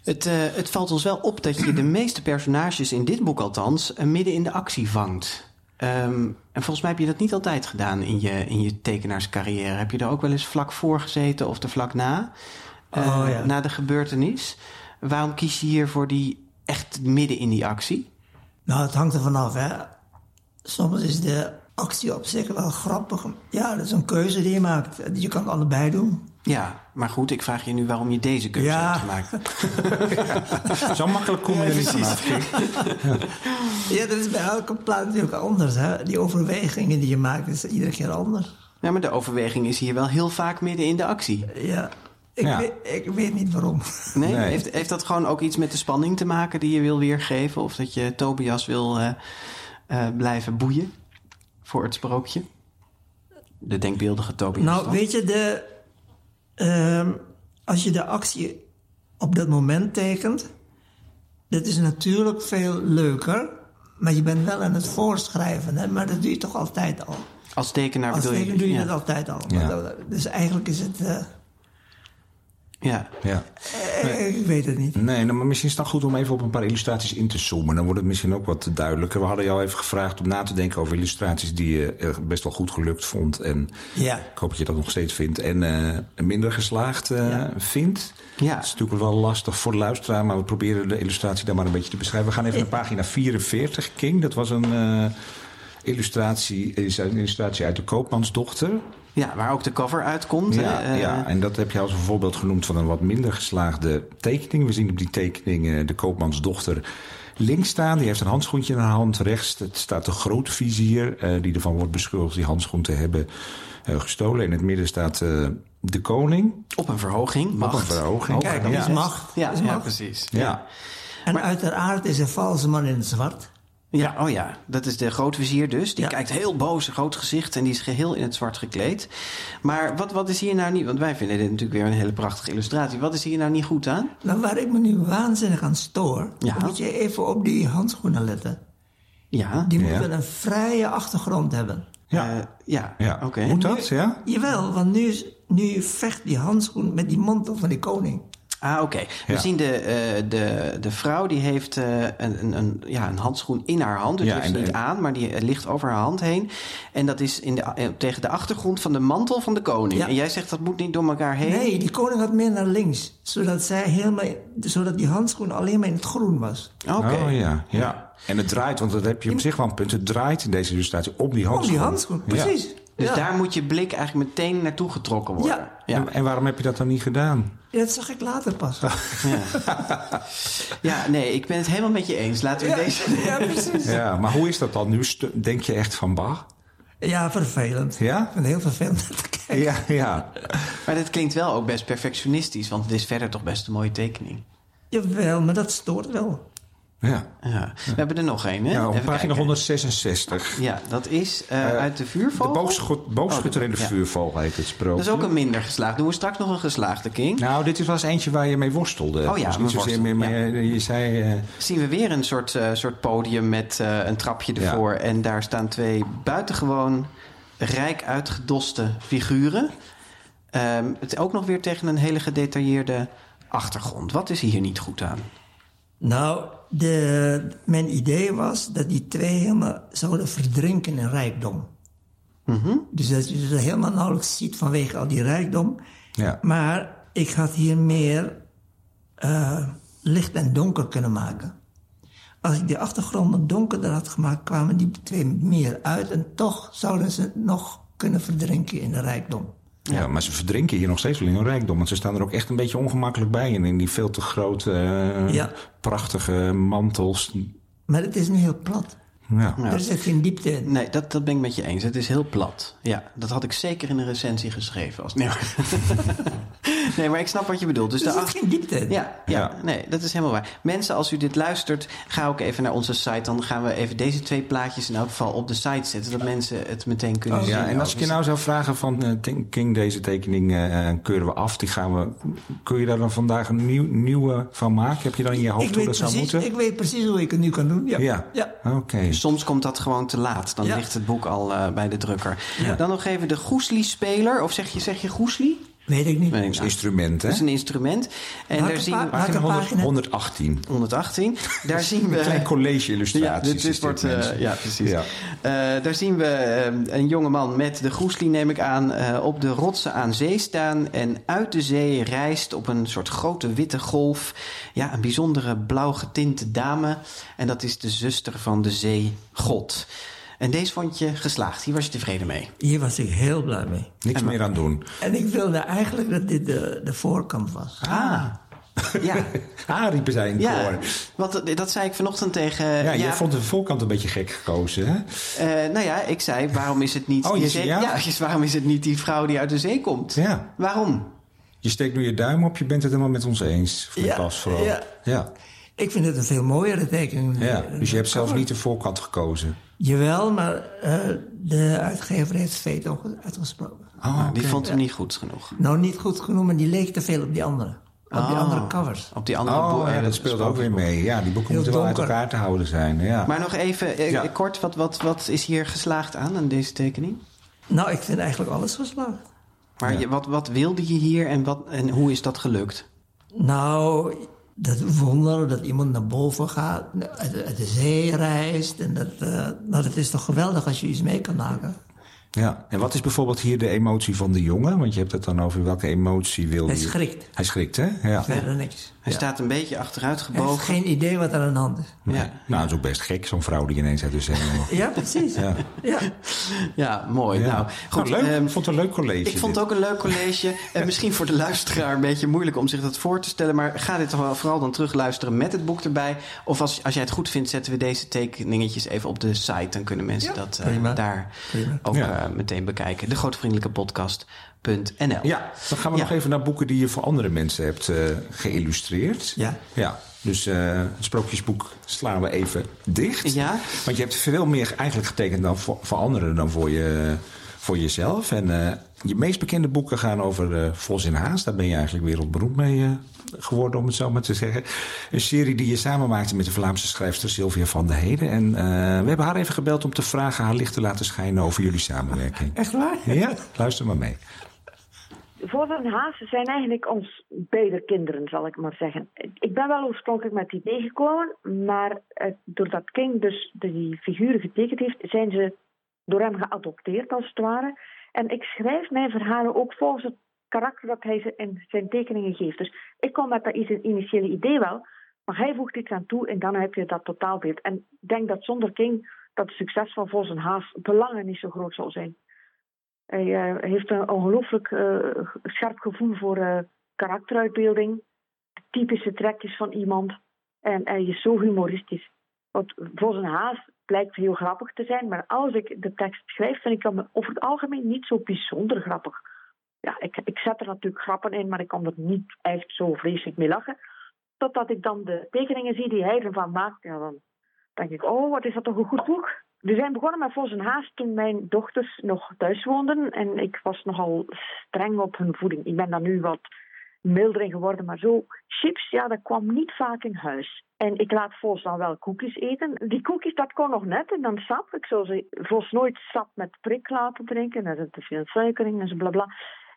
[SPEAKER 3] Het, eh, het valt ons wel op dat je de meeste personages in dit boek althans eh, midden in de actie vangt. Ehm, en volgens mij heb je dat niet altijd gedaan in je, in je tekenaarscarrière. Heb je er ook wel eens vlak voor gezeten of er vlak na? Eh,
[SPEAKER 4] Oh, ja.
[SPEAKER 3] Na de gebeurtenis. Waarom kies je hier voor die echt midden in die actie?
[SPEAKER 4] Nou, het hangt er vanaf. Hè? Soms is de actie op zich wel grappig. Ja, dat is een keuze die je maakt. Je kan allebei doen.
[SPEAKER 3] Ja, maar goed, ik vraag je nu waarom je deze keuze
[SPEAKER 4] Ja.
[SPEAKER 3] hebt gemaakt.
[SPEAKER 2] Zo makkelijk kom je er niet vanaf.
[SPEAKER 4] Ja, dat is bij elke plaat natuurlijk anders. Hè? Die overwegingen die je maakt, is iedere keer anders.
[SPEAKER 3] Ja, maar de overweging is hier wel heel vaak midden in de actie.
[SPEAKER 4] Ja, ik,
[SPEAKER 2] Ja.
[SPEAKER 4] Weet, ik weet niet waarom.
[SPEAKER 3] Nee?
[SPEAKER 2] Nee.
[SPEAKER 3] Heeft, heeft dat gewoon ook iets met de spanning te maken die je wil weergeven? Of dat je Tobias wil eh, eh, blijven boeien voor het sprookje? De denkbeeldige Tobias.
[SPEAKER 4] Nou,
[SPEAKER 3] dan?
[SPEAKER 4] weet je, de, ehm, als je de actie op dat moment tekent, dat is natuurlijk veel leuker. Maar je bent wel aan het voorschrijven, hè? maar dat doe je toch altijd al.
[SPEAKER 3] Als tekenaar
[SPEAKER 4] Als
[SPEAKER 3] bedoel
[SPEAKER 4] tekenaar doe je
[SPEAKER 3] ja.
[SPEAKER 4] dat altijd al.
[SPEAKER 2] Ja.
[SPEAKER 4] Dus eigenlijk is het... eh,
[SPEAKER 3] Ja.
[SPEAKER 2] Ja.
[SPEAKER 4] eh, Ik weet het niet.
[SPEAKER 2] Nee, nou, maar misschien is het dan goed om even op een paar illustraties in te zoomen. Dan wordt het misschien ook wat duidelijker. We hadden jou even gevraagd om na te denken over illustraties die je eh, best wel goed gelukt vond. En
[SPEAKER 4] Ja.
[SPEAKER 2] ik hoop dat je dat nog steeds vindt. En eh, minder geslaagd eh,
[SPEAKER 4] Ja.
[SPEAKER 2] vindt.
[SPEAKER 3] Ja.
[SPEAKER 2] Het is natuurlijk wel lastig voor de luisteraar, maar we proberen de illustratie dan maar een beetje te beschrijven. We gaan even naar pagina 44, King. Dat was een eh, illustratie, is een illustratie uit de Koopmansdochter.
[SPEAKER 3] Ja, waar ook de cover uitkomt.
[SPEAKER 2] Ja,
[SPEAKER 3] eh,
[SPEAKER 2] ja, en dat heb je als een voorbeeld genoemd van een wat minder geslaagde tekening. We zien op die tekening eh, de koopmansdochter links staan. Die heeft een handschoentje in haar hand. Rechts het staat de grootvizier, eh die ervan wordt beschuldigd die handschoen te hebben gestolen. In het midden staat eh, de koning.
[SPEAKER 3] Op een verhoging.
[SPEAKER 2] Op
[SPEAKER 3] Macht.
[SPEAKER 2] een verhoging.
[SPEAKER 4] Kijk, dat
[SPEAKER 2] ja.
[SPEAKER 4] is macht.
[SPEAKER 3] Ja, ja,
[SPEAKER 4] macht.
[SPEAKER 3] precies.
[SPEAKER 2] Ja.
[SPEAKER 4] En uiteraard is een valse man in het zwart.
[SPEAKER 3] Ja, oh ja, dat is de grootvizier dus. Die
[SPEAKER 4] Ja.
[SPEAKER 3] kijkt heel boos, een groot gezicht en die is geheel in het zwart gekleed. Maar wat, wat is hier nou niet... Want wij vinden dit natuurlijk weer een hele prachtige illustratie. Wat is hier nou niet goed aan?
[SPEAKER 4] Nou, waar ik me nu waanzinnig aan stoor,
[SPEAKER 3] Ja.
[SPEAKER 4] moet je even op die handschoenen letten.
[SPEAKER 3] Ja.
[SPEAKER 4] Die
[SPEAKER 2] Ja.
[SPEAKER 4] moeten een vrije achtergrond hebben.
[SPEAKER 2] Ja.
[SPEAKER 3] Eh, ja,
[SPEAKER 2] ja.
[SPEAKER 3] oké.
[SPEAKER 2] Moet dat? Ja?
[SPEAKER 4] Jawel, want nu, is- nu vecht die handschoen met die mantel van die koning.
[SPEAKER 3] Ah, oké. We
[SPEAKER 2] Ja.
[SPEAKER 3] zien de, eh, de, de vrouw die heeft eh, een, een, een, ja, een handschoen in haar hand. Dus
[SPEAKER 2] Ja,
[SPEAKER 3] die heeft ze
[SPEAKER 2] en-
[SPEAKER 3] niet aan, maar die eh, ligt over haar hand heen. En dat is in de, tegen de achtergrond van de mantel van de koning.
[SPEAKER 4] Ja.
[SPEAKER 3] En jij zegt dat moet niet door elkaar heen?
[SPEAKER 4] Nee, die koning had meer naar links. Zodat, zij helemaal, zodat die handschoen alleen maar in het groen was.
[SPEAKER 3] Oké.
[SPEAKER 2] Oh ja, ja. En het draait, want dat heb je op zich wel een punt. Het draait in deze illustratie om die
[SPEAKER 4] Om
[SPEAKER 2] handschoen.
[SPEAKER 4] die handschoen,
[SPEAKER 2] Ja.
[SPEAKER 4] precies.
[SPEAKER 3] Dus
[SPEAKER 4] ja.
[SPEAKER 3] daar moet je blik eigenlijk meteen naartoe getrokken worden.
[SPEAKER 4] Ja.
[SPEAKER 3] ja.
[SPEAKER 2] En, waarom heb je dat dan niet gedaan?
[SPEAKER 4] Ja, dat zag ik later pas.
[SPEAKER 3] Ja, nee, ik ben het helemaal met je eens. Laten we deze...
[SPEAKER 4] ja, precies.
[SPEAKER 2] Ja, maar hoe is dat dan nu? Denk je echt van bah?
[SPEAKER 4] Ja, vervelend.
[SPEAKER 2] Ja?
[SPEAKER 4] Ik vind heel vervelend te kijken.
[SPEAKER 2] Ja, ja.
[SPEAKER 3] Maar dit klinkt wel ook best perfectionistisch, want het is verder toch best een mooie tekening.
[SPEAKER 4] Jawel, maar dat stoort wel.
[SPEAKER 2] Ja,
[SPEAKER 3] Ja. We hebben er nog één, hè?
[SPEAKER 2] ja op
[SPEAKER 3] Even
[SPEAKER 2] pagina
[SPEAKER 3] kijken.
[SPEAKER 2] 166.
[SPEAKER 3] Ja, dat is eh,
[SPEAKER 2] Eh,
[SPEAKER 3] uit de
[SPEAKER 2] De
[SPEAKER 3] vuurvogel.
[SPEAKER 2] boogschut, boogschutter en de
[SPEAKER 3] ja.
[SPEAKER 2] vuurval heet het sprookje.
[SPEAKER 3] Dat is ook een minder geslaagd. Doen we straks nog een geslaagde king.
[SPEAKER 2] Nou, dit is wel eens eentje waar je mee worstelde.
[SPEAKER 3] Oh ja,
[SPEAKER 2] Dus niet
[SPEAKER 3] worstel,
[SPEAKER 2] meer mee, Je zei... eh,
[SPEAKER 3] Zien we weer een soort, eh, soort podium met eh, een trapje ervoor. En daar staan twee buitengewoon rijk uitgedoste figuren. Ehm, het ook nog weer tegen een hele gedetailleerde achtergrond. Wat is hier niet goed aan?
[SPEAKER 4] Nou, de, mijn idee was dat die twee helemaal zouden verdrinken in rijkdom.
[SPEAKER 3] Mhm.
[SPEAKER 4] Dus dat je ze helemaal nauwelijks ziet vanwege al die rijkdom.
[SPEAKER 2] ja.
[SPEAKER 4] Maar ik had hier meer eh, licht en donker kunnen maken. Als ik die achtergronden donkerder had gemaakt, kwamen die twee meer uit. En toch zouden ze nog kunnen verdrinken in de rijkdom.
[SPEAKER 2] Ja. maar ze verdrinken hier nog steeds wel in hun rijkdom. Want ze staan er ook echt een beetje ongemakkelijk bij. En in die veel te grote, eh,
[SPEAKER 4] Ja.
[SPEAKER 2] prachtige mantels.
[SPEAKER 4] Maar het is nu heel plat.
[SPEAKER 2] Ja.
[SPEAKER 3] Ja.
[SPEAKER 4] Er zit geen diepte in.
[SPEAKER 3] Nee, dat, dat ben ik met je eens. Het is heel plat. Ja, dat had ik zeker in een recensie geschreven. Als... Nee, maar... nee, maar ik snap wat je bedoelt. Dus
[SPEAKER 4] Er zit geen diepte in.
[SPEAKER 3] Ja, ja,
[SPEAKER 2] Ja.
[SPEAKER 3] nee, dat is helemaal waar. Mensen, als u dit luistert, ga ook even naar onze site. Dan gaan we even deze twee plaatjes in elk geval op de site zetten. Dat mensen het meteen kunnen
[SPEAKER 4] Oh,
[SPEAKER 3] zien.
[SPEAKER 2] Ja, en als ik je nou zou vragen van eh, King, deze tekening eh, eh, keuren we af. Die gaan we, kun je daar dan vandaag een nieuw, nieuwe van maken? Heb je dan in je hoofd
[SPEAKER 4] Ik
[SPEAKER 2] hoe
[SPEAKER 4] weet,
[SPEAKER 2] dat zou
[SPEAKER 4] precies,
[SPEAKER 2] moeten?
[SPEAKER 4] ik weet precies hoe ik het nu kan doen. Ja.
[SPEAKER 2] Ja.
[SPEAKER 4] ja.
[SPEAKER 2] Oké.
[SPEAKER 3] Soms komt dat gewoon te laat. Dan
[SPEAKER 4] Ja.
[SPEAKER 3] ligt het boek al eh, bij de drukker.
[SPEAKER 4] Ja.
[SPEAKER 3] Dan nog even de Goesli-speler. Of zeg je, zeg je Goesli?
[SPEAKER 4] Weet ik niet.
[SPEAKER 2] Is
[SPEAKER 3] nou.
[SPEAKER 2] instrument, hè?
[SPEAKER 3] Dat is een instrument. En daar zien we...
[SPEAKER 4] welke
[SPEAKER 2] Pagina 100
[SPEAKER 4] pagina?
[SPEAKER 2] 118.
[SPEAKER 3] 118. Daar zien we...
[SPEAKER 2] Een klein college
[SPEAKER 3] Ja,
[SPEAKER 2] illustraties.
[SPEAKER 3] dit, dit wordt, eh, ja, precies.
[SPEAKER 2] Ja.
[SPEAKER 3] Eh, daar zien we eh, een jongeman met de groesli, neem ik aan, eh, op de rotsen aan zee staan. En uit de zee rijst op een soort grote witte golf. Ja, een bijzondere blauw getinte dame. En dat is de zuster van de zeegod. En deze vond je geslaagd. Hier was je tevreden mee.
[SPEAKER 4] Hier was ik heel blij mee.
[SPEAKER 2] Niks meer aan doen.
[SPEAKER 4] En ik wilde eigenlijk dat dit de, de voorkant was.
[SPEAKER 3] Ah. Ja,
[SPEAKER 2] Ah, riepen zij in
[SPEAKER 3] ja.
[SPEAKER 2] koor.
[SPEAKER 3] Want dat zei ik vanochtend tegen...
[SPEAKER 2] Ja,
[SPEAKER 3] ja,
[SPEAKER 2] jij vond de voorkant een beetje gek gekozen, hè?
[SPEAKER 3] eh, nou ja, ik zei, waarom is het niet...
[SPEAKER 2] Oh, je
[SPEAKER 3] zee-
[SPEAKER 2] ja?
[SPEAKER 3] ja, dus waarom is het niet die vrouw die uit de zee komt?
[SPEAKER 2] Ja.
[SPEAKER 3] Waarom?
[SPEAKER 2] Je steekt nu je duim op, je bent het helemaal met ons eens.
[SPEAKER 4] Ja,
[SPEAKER 2] klas vooral.
[SPEAKER 4] ja.
[SPEAKER 2] Ja.
[SPEAKER 4] Ik vind het een veel mooiere tekening.
[SPEAKER 2] ja. Dus je hebt zelfs niet de voorkant gekozen.
[SPEAKER 4] Jawel, maar eh, de uitgever heeft veto uitgesproken.
[SPEAKER 2] Oh,
[SPEAKER 3] die vond hem niet goed genoeg.
[SPEAKER 4] Nou, niet goed genoeg, maar die leek te veel op die andere. Op die
[SPEAKER 3] Oh.
[SPEAKER 4] andere covers.
[SPEAKER 3] Op die andere boeken.
[SPEAKER 2] Oh, ja, dat speelt ook weer mee. Ja, die boeken
[SPEAKER 4] Heel
[SPEAKER 2] moeten wel uit elkaar te houden zijn. Ja.
[SPEAKER 3] Maar nog even eh,
[SPEAKER 2] Ja.
[SPEAKER 3] kort, wat, wat, wat is hier geslaagd aan, aan deze tekening?
[SPEAKER 4] Nou, ik vind eigenlijk alles geslaagd.
[SPEAKER 3] Maar
[SPEAKER 2] Ja.
[SPEAKER 3] je, wat, wat wilde je hier en, wat, en hoe is dat gelukt?
[SPEAKER 4] Nou, dat wonder dat iemand naar boven gaat, uit, uit de zee reist. En dat, eh, nou, dat is toch geweldig als je iets mee kan maken.
[SPEAKER 2] Ja. En wat is bijvoorbeeld hier de emotie van de jongen? Want je hebt het dan over welke emotie wil
[SPEAKER 4] Hij
[SPEAKER 2] je...
[SPEAKER 4] schrikt.
[SPEAKER 2] Hij schrikt, hè? Ja.
[SPEAKER 4] Verder niks.
[SPEAKER 3] Hij
[SPEAKER 4] Ja.
[SPEAKER 3] staat een beetje achteruit
[SPEAKER 4] Hij
[SPEAKER 3] gebogen.
[SPEAKER 4] heeft geen idee wat er aan de hand is.
[SPEAKER 3] Ja.
[SPEAKER 2] Nou, dat is ook best gek, zo'n vrouw die ineens uit de zee...
[SPEAKER 4] Ja, precies.
[SPEAKER 2] Ja.
[SPEAKER 4] Ja.
[SPEAKER 3] Ja, mooi.
[SPEAKER 2] Ja.
[SPEAKER 3] Nou, goed.
[SPEAKER 2] Nou, leuk.
[SPEAKER 3] ehm,
[SPEAKER 2] ik vond het een leuk college.
[SPEAKER 3] ik vond het ook een leuk college. En misschien voor de luisteraar een beetje moeilijk om zich dat voor te stellen. Maar ga dit toch wel vooral dan terugluisteren met het boek erbij. Of als, als jij het goed vindt, zetten we deze tekeningetjes even op de site. Dan kunnen mensen
[SPEAKER 4] Ja,
[SPEAKER 3] dat eh, daar
[SPEAKER 4] Prima.
[SPEAKER 3] ook
[SPEAKER 2] Ja.
[SPEAKER 3] eh, meteen bekijken. De Grootvriendelijke
[SPEAKER 2] Ja, dan gaan we nog even naar boeken die je voor andere mensen hebt eh, geïllustreerd.
[SPEAKER 4] Ja.
[SPEAKER 2] Ja, dus eh, het sprookjesboek slaan we even dicht.
[SPEAKER 3] Ja.
[SPEAKER 2] Want je hebt veel meer eigenlijk getekend dan voor, anderen dan voor, je, voor jezelf. En eh, je meest bekende boeken gaan over eh Vos in Haas. Daar ben je eigenlijk wereldberoemd mee eh, geworden, om het zo maar te zeggen. Een serie die je samen maakte met de Vlaamse schrijfster Sylvia van der Heden. En eh, we hebben haar even gebeld om te vragen haar licht te laten schijnen over jullie samenwerking.
[SPEAKER 4] Echt waar?
[SPEAKER 2] Ja, luister maar mee.
[SPEAKER 7] Vos en Haas zijn eigenlijk ons beide kinderen, zal ik maar zeggen. Ik ben wel oorspronkelijk met het idee gekomen, maar eh, doordat King dus die figuren getekend heeft, zijn ze door hem geadopteerd als het ware. En ik schrijf mijn verhalen ook volgens het karakter dat hij ze in zijn tekeningen geeft. Dus ik kom met dat initiële idee wel, maar hij voegt iets aan toe en dan heb je dat totaalbeeld. En ik denk dat zonder King dat het succes van Vos en Haas belangen niet zo groot zal zijn. Hij eh, heeft een ongelooflijk eh, scherp gevoel voor eh, karakteruitbeelding, de typische trekjes van iemand. En hij is zo humoristisch. Want Vos en Haas blijkt heel grappig te zijn, maar als ik de tekst schrijf, vind ik hem over het algemeen niet zo bijzonder grappig. Ja, ik, ik zet er natuurlijk grappen in, maar ik kan er niet echt zo vreselijk mee lachen. Totdat ik dan de tekeningen zie die hij ervan maakt, dan denk ik, oh, wat is dat toch een goed boek. We zijn begonnen met Vos en Haas toen mijn dochters nog thuis woonden. En ik was nogal streng op hun voeding. Ik ben daar nu wat milder in geworden, maar zo chips, ja, dat kwam niet vaak in huis. En ik laat Vos dan wel koekjes eten. Die koekjes, dat kon nog net. En dan sap. Ik zou ze Vos nooit sap met prik laten drinken. Daar zit te veel suiker in en zo blabla.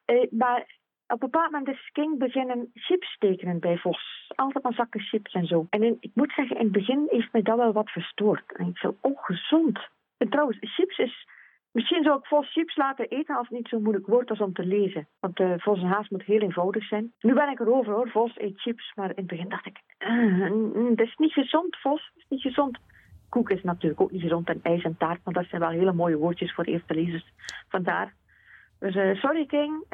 [SPEAKER 7] Eh, maar op een bepaald moment is King beginnen chips tekenen bij Vos. Altijd maar zakken chips en zo. En ik moet zeggen, in het begin heeft mij dat wel wat verstoord. En ik zo ongezond. En trouwens, chips is... Misschien zou ik Vos chips laten eten als het niet zo'n moeilijk woord is om te lezen. Want eh Vos en Haas moet heel eenvoudig zijn. Nu ben ik erover hoor, Vos eet chips. Maar in het begin dacht ik, eh, mm, dat is niet gezond, Vos. Dat is niet gezond. Koek is natuurlijk ook niet gezond en ijs en taart. Maar dat zijn wel hele mooie woordjes voor eerste lezers. Vandaar. Dus eh, sorry King,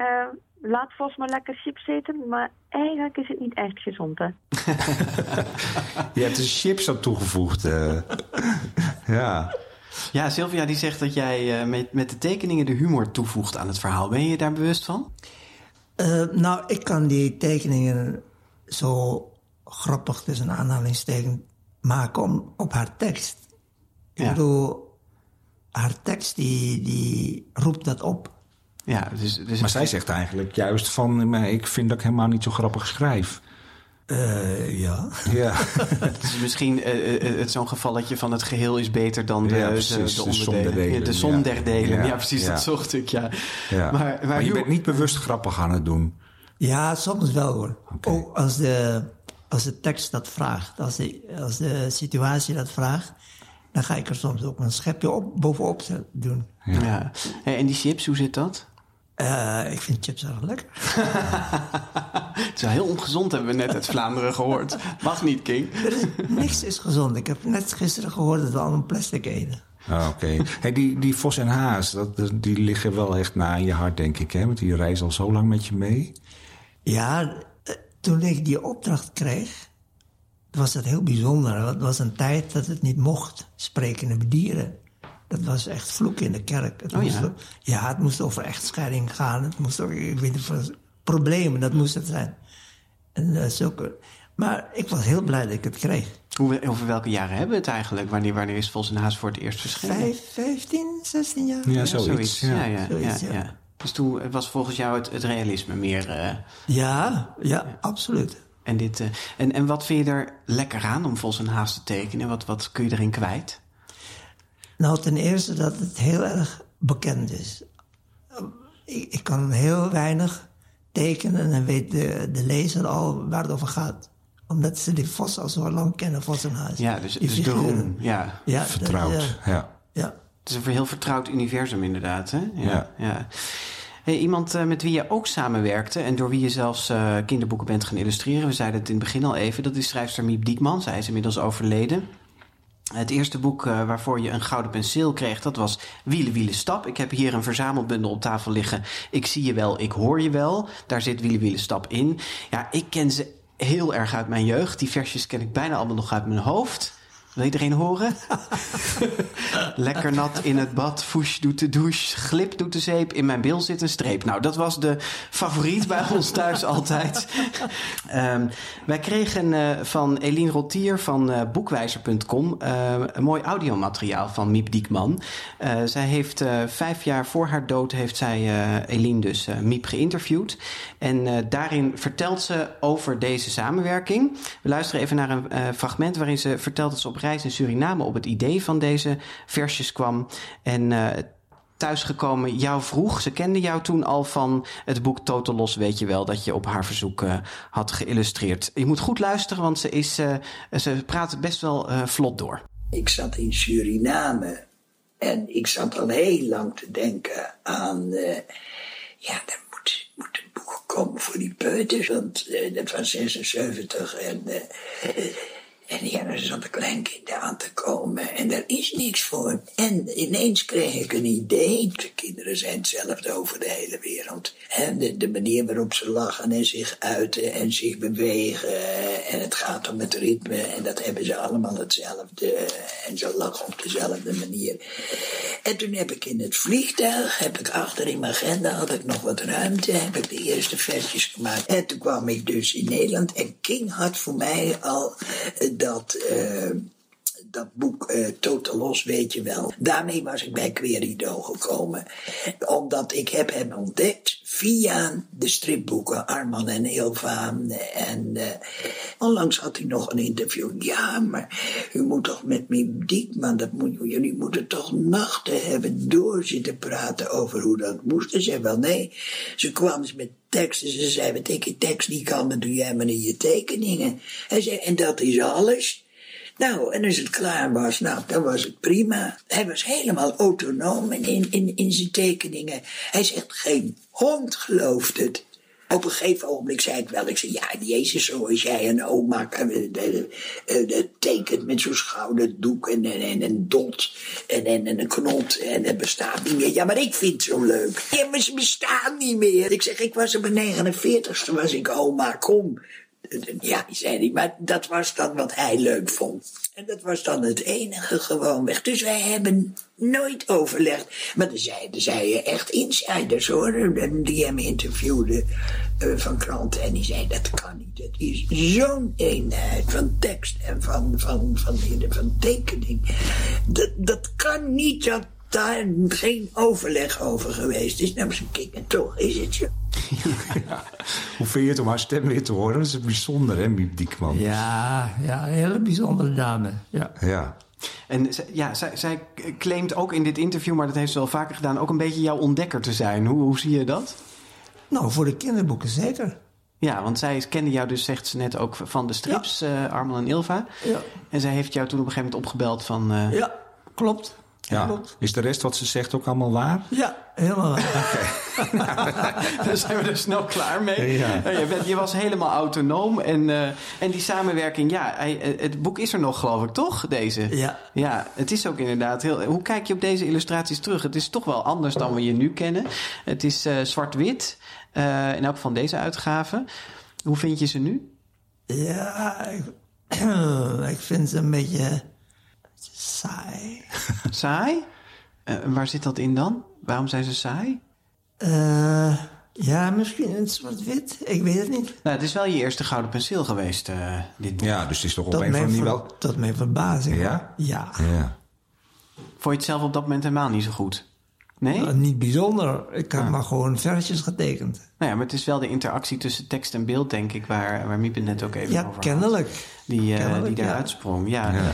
[SPEAKER 7] laat Vos maar lekker chips eten. Maar eigenlijk is het niet echt gezond hè.
[SPEAKER 2] Je hebt er chips aan toegevoegd. eh. ja.
[SPEAKER 3] Ja, Sylvia die zegt dat jij eh, met, met de tekeningen de humor toevoegt aan het verhaal. Ben je je daar bewust van?
[SPEAKER 4] Eh, nou, ik kan die tekeningen zo grappig tussen aanhalingstekens maken om, op haar tekst. Ik
[SPEAKER 3] Ja.
[SPEAKER 4] bedoel, haar tekst die, die roept dat op.
[SPEAKER 3] Ja, dus, dus
[SPEAKER 2] Maar zij zegt eigenlijk juist van... maar ik vind dat ik helemaal niet zo grappig schrijf.
[SPEAKER 4] Eh, ja.
[SPEAKER 2] Ja,
[SPEAKER 3] het is misschien eh, eh, het zo'n gevalletje van het geheel is beter dan de,
[SPEAKER 2] Ja,
[SPEAKER 3] de-
[SPEAKER 2] precies,
[SPEAKER 3] de,
[SPEAKER 2] de som
[SPEAKER 3] onderdelen.
[SPEAKER 2] der delen,
[SPEAKER 3] Ja, de som
[SPEAKER 2] ja.
[SPEAKER 3] der delen. Ja,
[SPEAKER 2] Ja,
[SPEAKER 3] precies,
[SPEAKER 2] ja.
[SPEAKER 3] dat zocht ik, ja.
[SPEAKER 2] ja.
[SPEAKER 3] Maar,
[SPEAKER 2] Maar,
[SPEAKER 3] maar
[SPEAKER 2] je bent niet bewust grappig aan het doen.
[SPEAKER 4] Ja, soms wel hoor. Ook als de, als de tekst dat vraagt, als de, als de situatie dat vraagt, dan ga ik er soms ook een schepje op, bovenop te- doen.
[SPEAKER 3] Ja. En die chips, hoe zit dat?
[SPEAKER 4] Eh, ik vind chips erg lekker.
[SPEAKER 3] Het is wel heel ongezond, hebben we net uit Vlaanderen gehoord. Mag niet, King.
[SPEAKER 4] Er is, niks is gezond. Ik heb net gisteren gehoord dat we allemaal plastic eten.
[SPEAKER 2] Ah, Oké. Hey, die, die Vos en Haas, dat, die liggen wel echt na aan je hart, denk ik. Hè? Want die reizen al zo lang met je mee.
[SPEAKER 4] Ja, eh, toen ik die opdracht kreeg, was dat heel bijzonder. Het was een tijd dat het niet mocht, sprekende dieren. Dat was echt vloek in de kerk. Het
[SPEAKER 3] Oh,
[SPEAKER 4] moest,
[SPEAKER 3] ja?
[SPEAKER 4] ja, het moest over echtscheiding gaan. Het moest ook, ik weet niet, problemen, dat moest het zijn. En, eh, zulke, maar ik was heel blij dat ik het kreeg.
[SPEAKER 3] Hoe, over welke jaren hebben we het eigenlijk? Wanneer, wanneer is Vos en Haas voor het eerst verschenen?
[SPEAKER 4] Vijf, 15, 16 jaar?
[SPEAKER 2] Ja, zoiets.
[SPEAKER 3] Ja, ja, ja,
[SPEAKER 4] Zoiets,
[SPEAKER 3] ja.
[SPEAKER 4] ja.
[SPEAKER 3] Dus toen was volgens jou het, het realisme meer. eh,
[SPEAKER 4] Ja, ja, absoluut.
[SPEAKER 3] en, dit, eh, en, en wat vind je er lekker aan om Vos en Haas te tekenen? Wat, wat kun je erin kwijt?
[SPEAKER 4] Nou, ten eerste dat het heel erg bekend is. Ik, ik kan heel weinig tekenen en weet de, de lezer al waar het over gaat. Omdat ze die Vos al zo lang kennen, Vos en Haas.
[SPEAKER 3] Ja, dus,
[SPEAKER 4] Die
[SPEAKER 3] dus de roem. Ja.
[SPEAKER 4] Ja, dat-
[SPEAKER 2] Vertrouwd.
[SPEAKER 4] ja,
[SPEAKER 2] Ja.
[SPEAKER 4] ja.
[SPEAKER 3] Het is een heel vertrouwd universum inderdaad. Hè?
[SPEAKER 2] Ja.
[SPEAKER 3] ja. Hey, iemand eh, met wie je ook samenwerkte en door wie je zelfs eh, kinderboeken bent gaan illustreren. We zeiden het in het begin al even. Dat is schrijfster Miep Diekman. Zij is inmiddels overleden. Het eerste boek eh, waarvoor je een gouden penseel kreeg, dat was Wielen, Wielen, Stap. Ik heb hier een verzamelbundel op tafel liggen. Ik zie je wel, ik hoor je wel. Daar zit Wielen, Wielen, Stap in. Ja, ik ken ze heel erg uit mijn jeugd. Die versjes ken ik bijna allemaal nog uit mijn hoofd. Wil iedereen horen? Lekker nat in het bad, foesh doet de douche, glip doet de zeep, in mijn bil zit een streep. Nou, dat was de favoriet bij ons thuis altijd. Ehm, wij kregen eh, van Eline Rotier van eh, boekwijzer.com eh, een mooi audiomateriaal van Miep Diekman. Zij heeft vijf jaar voor haar dood heeft zij Eline dus Miep geïnterviewd. En daarin vertelt ze over deze samenwerking. We luisteren even naar een fragment waarin ze vertelt dat ze op reis in Suriname op het idee van deze versjes kwam. En eh, thuisgekomen jou vroeg. Ze kende jou toen al van het boek Total Los, weet je wel, dat je op haar verzoek eh, had geïllustreerd. Je moet goed luisteren, want ze, is, eh, ze praat best wel vlot door.
[SPEAKER 8] Ik zat in Suriname en ik zat al heel lang te denken aan. ja, er moet, moet een boek komen voor die peuters, want dat was 76 en. En ja, er zat een kleinkind aan te komen en er is niks voor. En ineens kreeg ik een idee. De kinderen zijn hetzelfde over de hele wereld. En de, de manier waarop ze lachen en zich uiten en zich bewegen. En het gaat om het ritme en dat hebben ze allemaal hetzelfde. En ze lachen op dezelfde manier. En toen heb ik in het vliegtuig, heb ik achter in mijn agenda, had ik nog wat ruimte, heb ik de eerste versjes gemaakt. En toen kwam ik dus in Nederland en King had voor mij al dat... eh, dat boek eh, Total Los, weet je wel. Daarmee was ik bij Querido gekomen. Omdat ik heb hem ontdekt via de stripboeken Arman en Ilva. En eh, onlangs had hij nog een interview. Ja, maar u moet toch met Mim Diekman, dat moet, jullie moeten toch nachten hebben door zitten praten over hoe dat moest. Ze zei wel nee. Ze kwam eens met teksten. Ze zei, wat ik je tekst niet kan, dan doe jij maar in je tekeningen. Hij zei, en dat is alles. Nou, en als het klaar was, nou, dan was het prima. Hij was helemaal autonoom in, in, in zijn tekeningen. Hij zegt, geen hond gelooft het. Op een gegeven ogenblik zei ik wel, ik zei, ja, Jezus, zoals jij een oma eh, eh, eh, tekent met zo'n schouderdoek en, en, en een dot en, en, en een knot en het bestaat niet meer. Ja, maar ik vind het zo leuk. Ja, maar ze bestaan niet meer. Ik zeg, ik was op mijn 49ste, was ik oma, kom. Ja, zei hij, maar dat was dan wat hij leuk vond. En dat was dan het enige gewoonweg. Dus wij hebben nooit overlegd. Maar er zeiden zij echt insiders hoor, die hem interviewden eh, van kranten. En die zeiden, dat kan niet. Het is zo'n eenheid van tekst en van, van, van, van, van tekening. Dat, dat kan niet dat daar geen overleg over geweest is. Nou, ze kijken, toch is het zo.
[SPEAKER 2] Hoe vind je het om haar stem weer te horen? Dat is bijzonder, hè, Miep Diekman?
[SPEAKER 4] Ja, ja, een hele bijzondere dame. Ja.
[SPEAKER 2] Ja.
[SPEAKER 3] En ja, zij, zij claimt ook in dit interview, maar dat heeft ze wel vaker gedaan, ook een beetje jouw ontdekker te zijn. Hoe, hoe zie je dat?
[SPEAKER 4] Nou, voor de kinderboeken zeker.
[SPEAKER 3] Ja, want zij kende jou dus, zegt ze net, ook van de strips, eh Arman en Ilva.
[SPEAKER 4] Ja.
[SPEAKER 3] En zij heeft jou toen op een gegeven moment opgebeld van... eh,
[SPEAKER 4] Ja, klopt.
[SPEAKER 2] Ja.
[SPEAKER 4] Klopt.
[SPEAKER 2] Is de rest wat ze zegt ook allemaal waar?
[SPEAKER 4] Ja, helemaal waar.
[SPEAKER 3] Daar zijn we er snel klaar mee.
[SPEAKER 2] Ja.
[SPEAKER 3] Eh, Je, bent, je was helemaal autonoom. En, eh, en die samenwerking, ja, hij, eh, het boek is er nog, geloof ik, toch? Deze.
[SPEAKER 4] Ja.
[SPEAKER 3] Ja, het is ook inderdaad heel. Hoe kijk je op deze illustraties terug? Het is toch wel anders dan we je nu kennen. Het is eh, zwart-wit. in elk van deze uitgave. Hoe vind je ze nu?
[SPEAKER 4] Ja, ik, ik vind ze een beetje saai.
[SPEAKER 3] Saai? Eh, waar zit dat in dan? Waarom zijn ze saai?
[SPEAKER 4] Eh, ja, misschien een zwart-wit. Ik weet het niet.
[SPEAKER 3] Nou, het is wel je eerste gouden penseel geweest, eh, dit.
[SPEAKER 2] Ja, dus het is toch op
[SPEAKER 4] Tot
[SPEAKER 2] een of
[SPEAKER 4] mijn,
[SPEAKER 2] andere manier
[SPEAKER 4] ver-
[SPEAKER 2] wel...
[SPEAKER 4] tot mijn verbazing.
[SPEAKER 2] Ja?
[SPEAKER 4] Ja.
[SPEAKER 2] Ja.
[SPEAKER 3] Vond je het zelf op dat moment helemaal niet zo goed? Nee?
[SPEAKER 4] Nou, niet bijzonder. Ik heb maar gewoon versjes getekend.
[SPEAKER 3] Nou ja, maar het is wel de interactie tussen tekst en beeld, denk ik, waar, waar net ook even
[SPEAKER 4] Ja,
[SPEAKER 3] over had.
[SPEAKER 4] kennelijk.
[SPEAKER 3] Die, eh,
[SPEAKER 4] Kennelijk,
[SPEAKER 3] die
[SPEAKER 4] ja.
[SPEAKER 3] daaruit sprong. Ja.
[SPEAKER 2] Ja.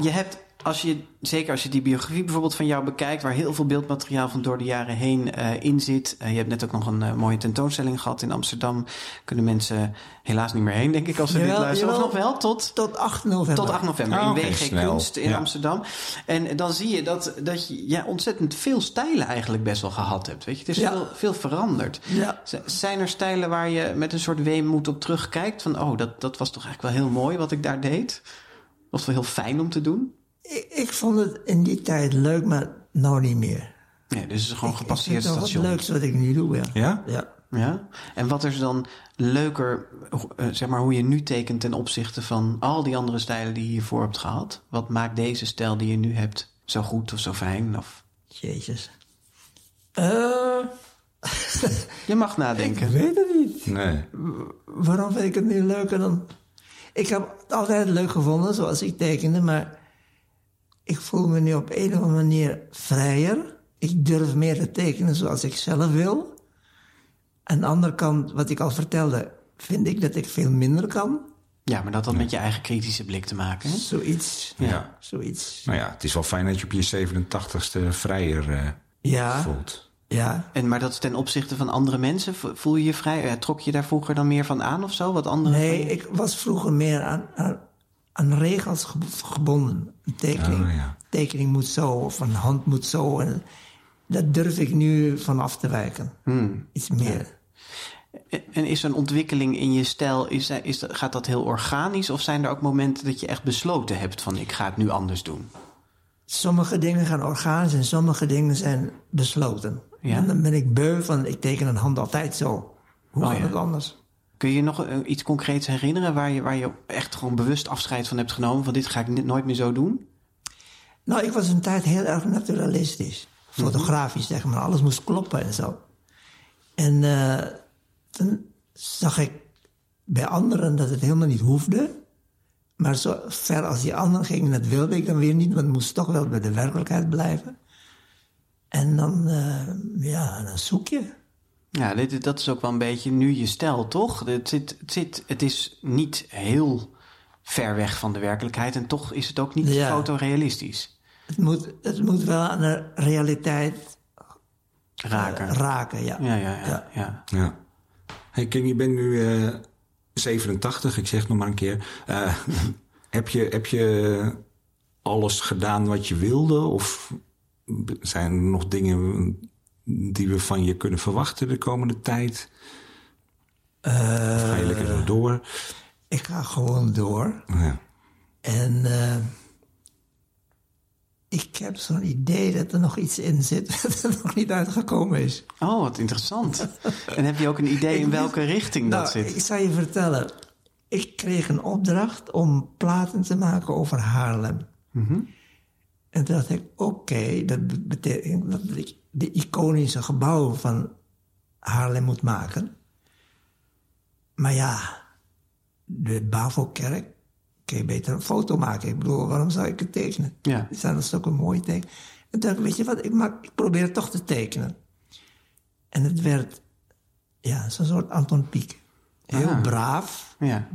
[SPEAKER 3] Je hebt, als je, zeker als je die biografie bijvoorbeeld van jou bekijkt, waar heel veel beeldmateriaal van door de jaren heen eh, in zit. Eh, je hebt net ook nog een eh, mooie tentoonstelling gehad in Amsterdam. Kunnen mensen helaas niet meer heen, denk ik, als ze dit
[SPEAKER 4] Jawel,
[SPEAKER 3] luisteren. Of
[SPEAKER 4] jawel.
[SPEAKER 3] nog wel? Tot,
[SPEAKER 4] Tot 8 november.
[SPEAKER 3] tot 8 november
[SPEAKER 2] Ah,
[SPEAKER 3] in WG
[SPEAKER 2] snel.
[SPEAKER 3] Kunst in
[SPEAKER 2] Ja.
[SPEAKER 3] Amsterdam. En dan zie je dat, dat je ja, ontzettend veel stijlen eigenlijk best wel gehad hebt. Weet je? Het is
[SPEAKER 4] Ja.
[SPEAKER 3] veel, veel veranderd.
[SPEAKER 4] Ja.
[SPEAKER 3] Zijn er stijlen waar je met een soort weemoed op terugkijkt? Van, oh, dat, dat was toch eigenlijk wel heel mooi wat ik daar deed? Was wel heel fijn om te doen?
[SPEAKER 4] Ik, ik vond het in die tijd leuk, maar nou niet meer.
[SPEAKER 3] Ja, dus het is gewoon gepasseerd
[SPEAKER 4] ik vind het
[SPEAKER 3] station.
[SPEAKER 4] wel wat ik nu doe, ja.
[SPEAKER 2] Ja?
[SPEAKER 4] Ja.
[SPEAKER 3] Ja? En wat is dan leuker, eh, zeg maar, hoe je nu tekent ten opzichte van al die andere stijlen die je hiervoor hebt gehad? Wat maakt deze stijl die je nu hebt zo goed of zo fijn? Of...
[SPEAKER 4] Jezus. Eh,
[SPEAKER 3] Je mag nadenken.
[SPEAKER 4] ik weet het niet.
[SPEAKER 2] Nee.
[SPEAKER 4] Waarom vind ik het nu leuker dan... Ik heb het altijd leuk gevonden zoals ik tekende, maar ik voel me nu op een of andere manier vrijer. Ik durf meer te tekenen zoals ik zelf wil. Aan de andere kant, wat ik al vertelde, vind ik dat ik veel minder kan.
[SPEAKER 3] Ja, maar dat had met je eigen kritische blik te maken. Hè?
[SPEAKER 4] Zoiets.
[SPEAKER 2] Ja.
[SPEAKER 4] Zoiets.
[SPEAKER 2] Nou ja, het is wel fijn dat je op je 87ste vrijer eh,
[SPEAKER 4] Ja,
[SPEAKER 2] voelt.
[SPEAKER 4] ja.
[SPEAKER 3] En, maar dat is ten opzichte van andere mensen. Voel je je vrij? Eh, Trok je daar vroeger dan meer van aan of zo? Wat andere
[SPEAKER 4] Nee, ik was vroeger meer aan, aan, aan regels ge- gebonden. Een tekening,
[SPEAKER 2] ja.
[SPEAKER 4] tekening moet zo, of een hand moet zo. En dat durf ik nu van af te wijken.
[SPEAKER 3] Hmm.
[SPEAKER 4] Iets meer.
[SPEAKER 3] En is er een ontwikkeling in je stijl, is, is, gaat dat heel organisch? Of zijn er ook momenten dat je echt besloten hebt van ik ga het nu anders doen?
[SPEAKER 4] Sommige dingen gaan organisch en sommige dingen zijn besloten.
[SPEAKER 3] Ja?
[SPEAKER 4] En dan ben ik beu van, ik teken een hand altijd zo. Hoe
[SPEAKER 3] Oh,
[SPEAKER 4] gaat het anders?
[SPEAKER 3] Kun je je nog eh, iets concreets herinneren waar je, waar je echt gewoon bewust afscheid van hebt genomen? Van dit ga ik nooit meer zo doen?
[SPEAKER 4] Nou, ik was een tijd heel erg naturalistisch.
[SPEAKER 3] Mhm.
[SPEAKER 4] Fotografisch, zeg maar. Alles moest kloppen en zo. En eh, toen zag ik bij anderen dat het helemaal niet hoefde. Maar zo ver als die anderen gingen, dat wilde ik dan weer niet. Want het moest toch wel bij de werkelijkheid blijven. En dan, eh, ja, dan zoek je.
[SPEAKER 3] Ja, dit, dat is ook wel een beetje nu je stijl, toch? Het, zit, het, zit, het is niet heel ver weg van de werkelijkheid en toch is het ook niet
[SPEAKER 4] Ja.
[SPEAKER 3] fotorealistisch.
[SPEAKER 4] Het moet, het moet wel aan de realiteit
[SPEAKER 3] Raken.
[SPEAKER 4] eh, raken, ja.
[SPEAKER 3] ja, ja, ja.
[SPEAKER 4] Ja.
[SPEAKER 3] ja.
[SPEAKER 2] Ja. Hey King, je bent nu eh 87, ik zeg het nog maar een keer. Eh, heb, je, heb je alles gedaan wat je wilde? Of zijn er nog dingen die we van je kunnen verwachten de komende tijd? Of ga je lekker zo door?
[SPEAKER 4] Ik ga gewoon door.
[SPEAKER 2] Ja.
[SPEAKER 4] En eh, ik heb zo'n idee dat er nog iets in zit dat er nog niet uitgekomen is.
[SPEAKER 3] Oh, wat interessant. en heb je ook een idee in welke richting dat
[SPEAKER 4] nou,
[SPEAKER 3] zit?
[SPEAKER 4] ik zal je vertellen. Ik kreeg een opdracht om platen te maken over Haarlem.
[SPEAKER 3] Mhm.
[SPEAKER 4] En toen dacht ik, oké, dat betekent dat ik de iconische gebouwen van Haarlem moet maken. Maar ja, de Bavo-kerk, kun je beter een foto maken. Ik bedoel, waarom zou ik het tekenen?
[SPEAKER 3] Ja.
[SPEAKER 4] Het zijn dus ook een mooie teken. En toen dacht ik, weet je wat, ik, maak, ik probeer het toch te tekenen. En het werd, ja, zo'n soort Anton Pieck. Heel braaf,
[SPEAKER 3] Ja.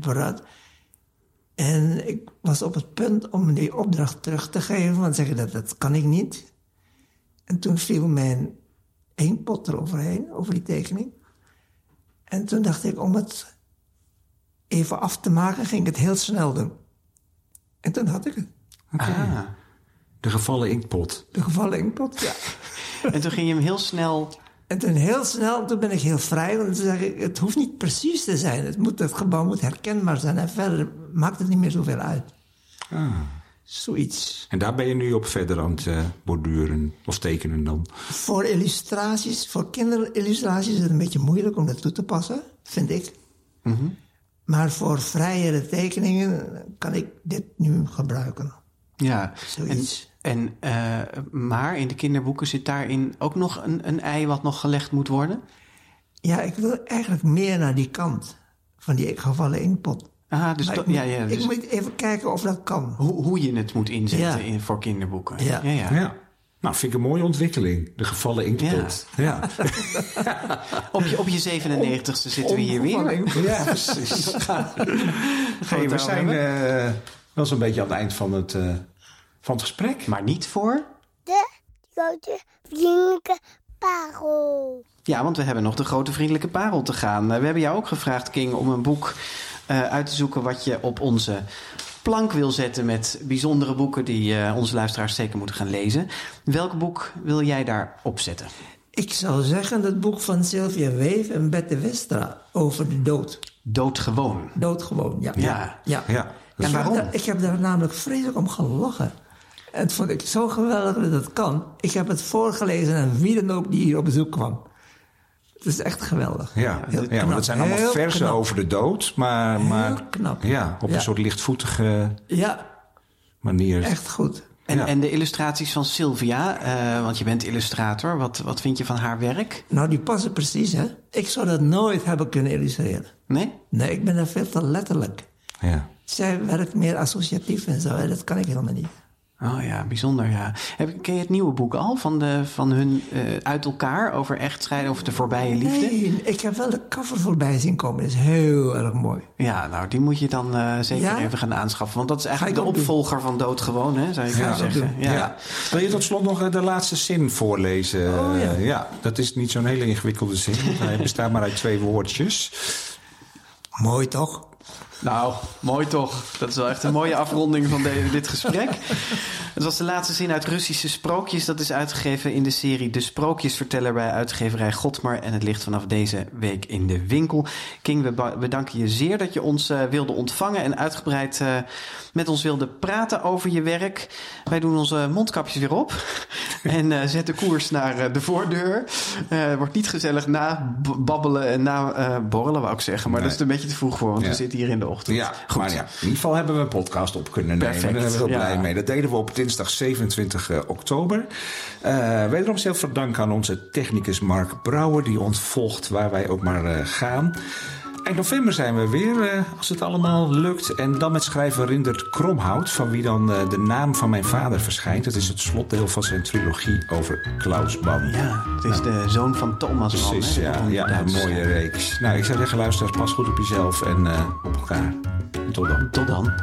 [SPEAKER 4] En ik was op het punt om die opdracht terug te geven, want zeggen dat, dat kan ik niet. En toen viel mijn inkpot eroverheen, over die tekening. En toen dacht ik, om het even af te maken, ging ik het heel snel doen. En toen had ik het.
[SPEAKER 3] Ah.
[SPEAKER 2] De gevallen inkpot.
[SPEAKER 4] De gevallen inkpot, ja.
[SPEAKER 3] En toen ging je hem heel snel...
[SPEAKER 4] En toen heel snel, toen ben ik heel vrij, want toen zeg ik, het hoeft niet precies te zijn. Het, moet, het gebouw moet herkenbaar zijn en verder maakt het niet meer zoveel uit. Zoiets.
[SPEAKER 2] En daar ben je nu op verder aan het eh, borduren of tekenen dan?
[SPEAKER 4] Voor illustraties, voor kinderillustraties is het een beetje moeilijk om dat toe te passen, vind ik. Maar voor vrijere tekeningen kan ik dit nu gebruiken.
[SPEAKER 3] Ja, en,
[SPEAKER 4] Zoiets.
[SPEAKER 3] en, eh, maar in de kinderboeken zit daarin ook nog een, een ei wat nog gelegd moet worden?
[SPEAKER 4] Ja, ik wil eigenlijk meer naar die kant van die gevallen inkpot.
[SPEAKER 3] Ah, dus,
[SPEAKER 4] ik, moet,
[SPEAKER 3] ja, ja,
[SPEAKER 4] ik
[SPEAKER 3] dus
[SPEAKER 4] moet even kijken of dat kan.
[SPEAKER 3] hoe, hoe je het moet inzetten
[SPEAKER 4] Ja.
[SPEAKER 3] in, voor kinderboeken.
[SPEAKER 4] Ja.
[SPEAKER 3] ja, ja.
[SPEAKER 2] Ja. Nou, vind ik een mooie ontwikkeling. De gevallen inkpot. Ja.
[SPEAKER 3] Op je, op je 97ste zitten we hier weer.
[SPEAKER 2] Ja, precies. Hey, we zijn eh, wel zo'n beetje aan het eind van het, eh, van het gesprek.
[SPEAKER 3] Maar niet voor...
[SPEAKER 9] De grote vriendelijke parel.
[SPEAKER 3] Ja, want we hebben nog de grote vriendelijke parel te gaan. Eh, We hebben jou ook gevraagd, King, om een boek eh, uit te zoeken wat je op onze plank wil zetten met bijzondere boeken die eh, onze luisteraars zeker moeten gaan lezen. Welk boek wil jij daar opzetten?
[SPEAKER 4] Ik zou zeggen het boek van Sylvia Weef en Bette Westra over de dood.
[SPEAKER 3] Doodgewoon.
[SPEAKER 4] Doodgewoon, ja.
[SPEAKER 3] Ja.
[SPEAKER 4] ja.
[SPEAKER 2] Ja.
[SPEAKER 4] Ik heb daar- ik heb daar namelijk vreselijk om gelachen. En het vond ik zo geweldig dat het kan. Ik heb het voorgelezen aan wie dan ook die hier op bezoek kwam. Het is echt geweldig.
[SPEAKER 2] Ja,
[SPEAKER 4] Heel
[SPEAKER 2] ja maar dat zijn allemaal
[SPEAKER 4] heel
[SPEAKER 2] versen
[SPEAKER 4] knap.
[SPEAKER 2] over de dood. Maar, maar
[SPEAKER 4] knap.
[SPEAKER 2] Ja, op
[SPEAKER 4] Ja.
[SPEAKER 2] een soort lichtvoetige
[SPEAKER 4] Ja,
[SPEAKER 2] manier.
[SPEAKER 4] echt goed.
[SPEAKER 3] En,
[SPEAKER 2] Ja.
[SPEAKER 3] en de illustraties van Sylvia, eh, want je bent illustrator. Wat, wat vind je van haar werk?
[SPEAKER 4] Nou, die passen precies, hè. Ik zou dat nooit hebben kunnen illustreren.
[SPEAKER 3] Nee?
[SPEAKER 4] Nee, ik ben daar veel te letterlijk.
[SPEAKER 2] Ja.
[SPEAKER 4] Zij werkt meer associatief en zo. hè. Dat kan ik helemaal niet.
[SPEAKER 3] Oh ja, bijzonder ja. Heb, ken je het nieuwe boek al van, de, van hun eh, uit elkaar over echtscheiden, over de voorbije liefde?
[SPEAKER 4] Nee, ik heb wel de cover voorbij zien komen. Dat is heel erg mooi.
[SPEAKER 3] Ja, nou die moet je dan eh, zeker
[SPEAKER 4] Ja?
[SPEAKER 3] even gaan aanschaffen. Want dat is eigenlijk de
[SPEAKER 4] doen.
[SPEAKER 3] opvolger van Doodgewoon, hè, zou je kunnen
[SPEAKER 2] Ja,
[SPEAKER 3] zeggen.
[SPEAKER 4] doen.
[SPEAKER 3] Ja.
[SPEAKER 2] Ja. Wil je tot slot nog eh, de laatste zin voorlezen?
[SPEAKER 4] Oh, ja.
[SPEAKER 2] Ja, dat is niet zo'n hele ingewikkelde zin. Hij bestaat maar uit twee woordjes.
[SPEAKER 4] Mooi toch?
[SPEAKER 3] Nou, mooi toch. Dat is wel echt een mooie afronding van dit gesprek. Het was de laatste zin uit Russische Sprookjes. Dat is uitgegeven in de serie De Sprookjesverteller bij uitgeverij Godmar. En het ligt vanaf deze week in de winkel. King, we bedanken je zeer dat je ons eh, wilde ontvangen... en uitgebreid eh, met ons wilde praten over je werk. Wij doen onze mondkapjes weer op. en eh, zetten koers naar de voordeur. Wordt niet gezellig na b- babbelen en na eh, borrelen, wou ik zeggen. Maar
[SPEAKER 2] Nee.
[SPEAKER 3] dat is een beetje te vroeg voor, want
[SPEAKER 2] Ja.
[SPEAKER 3] we zitten hier in de ochtend.
[SPEAKER 2] Ja,
[SPEAKER 3] Goed.
[SPEAKER 2] maar ja, in ieder geval hebben we een podcast op kunnen nemen.
[SPEAKER 3] Perfect,
[SPEAKER 2] Daar zijn we heel
[SPEAKER 3] ja.
[SPEAKER 2] blij mee. Dat deden we op dinsdag 27 eh, oktober. Eh wederom zelf veel dank aan onze technicus Mark Brouwer... die ons volgt waar wij ook maar eh, gaan. Eind november zijn we weer, als het allemaal lukt. En dan met schrijver Rindert Kromhout... van wie dan de naam van mijn vader verschijnt. Dat is het slotdeel van zijn trilogie over Klaus Bam.
[SPEAKER 3] Ja, het is de zoon van Thomas Mann.
[SPEAKER 2] Precies,
[SPEAKER 3] hè,
[SPEAKER 2] ja, ja, een mooie reeks. Nou, ik zou zeggen, luisteraars, pas goed op jezelf en op elkaar. Tot dan.
[SPEAKER 3] Tot dan.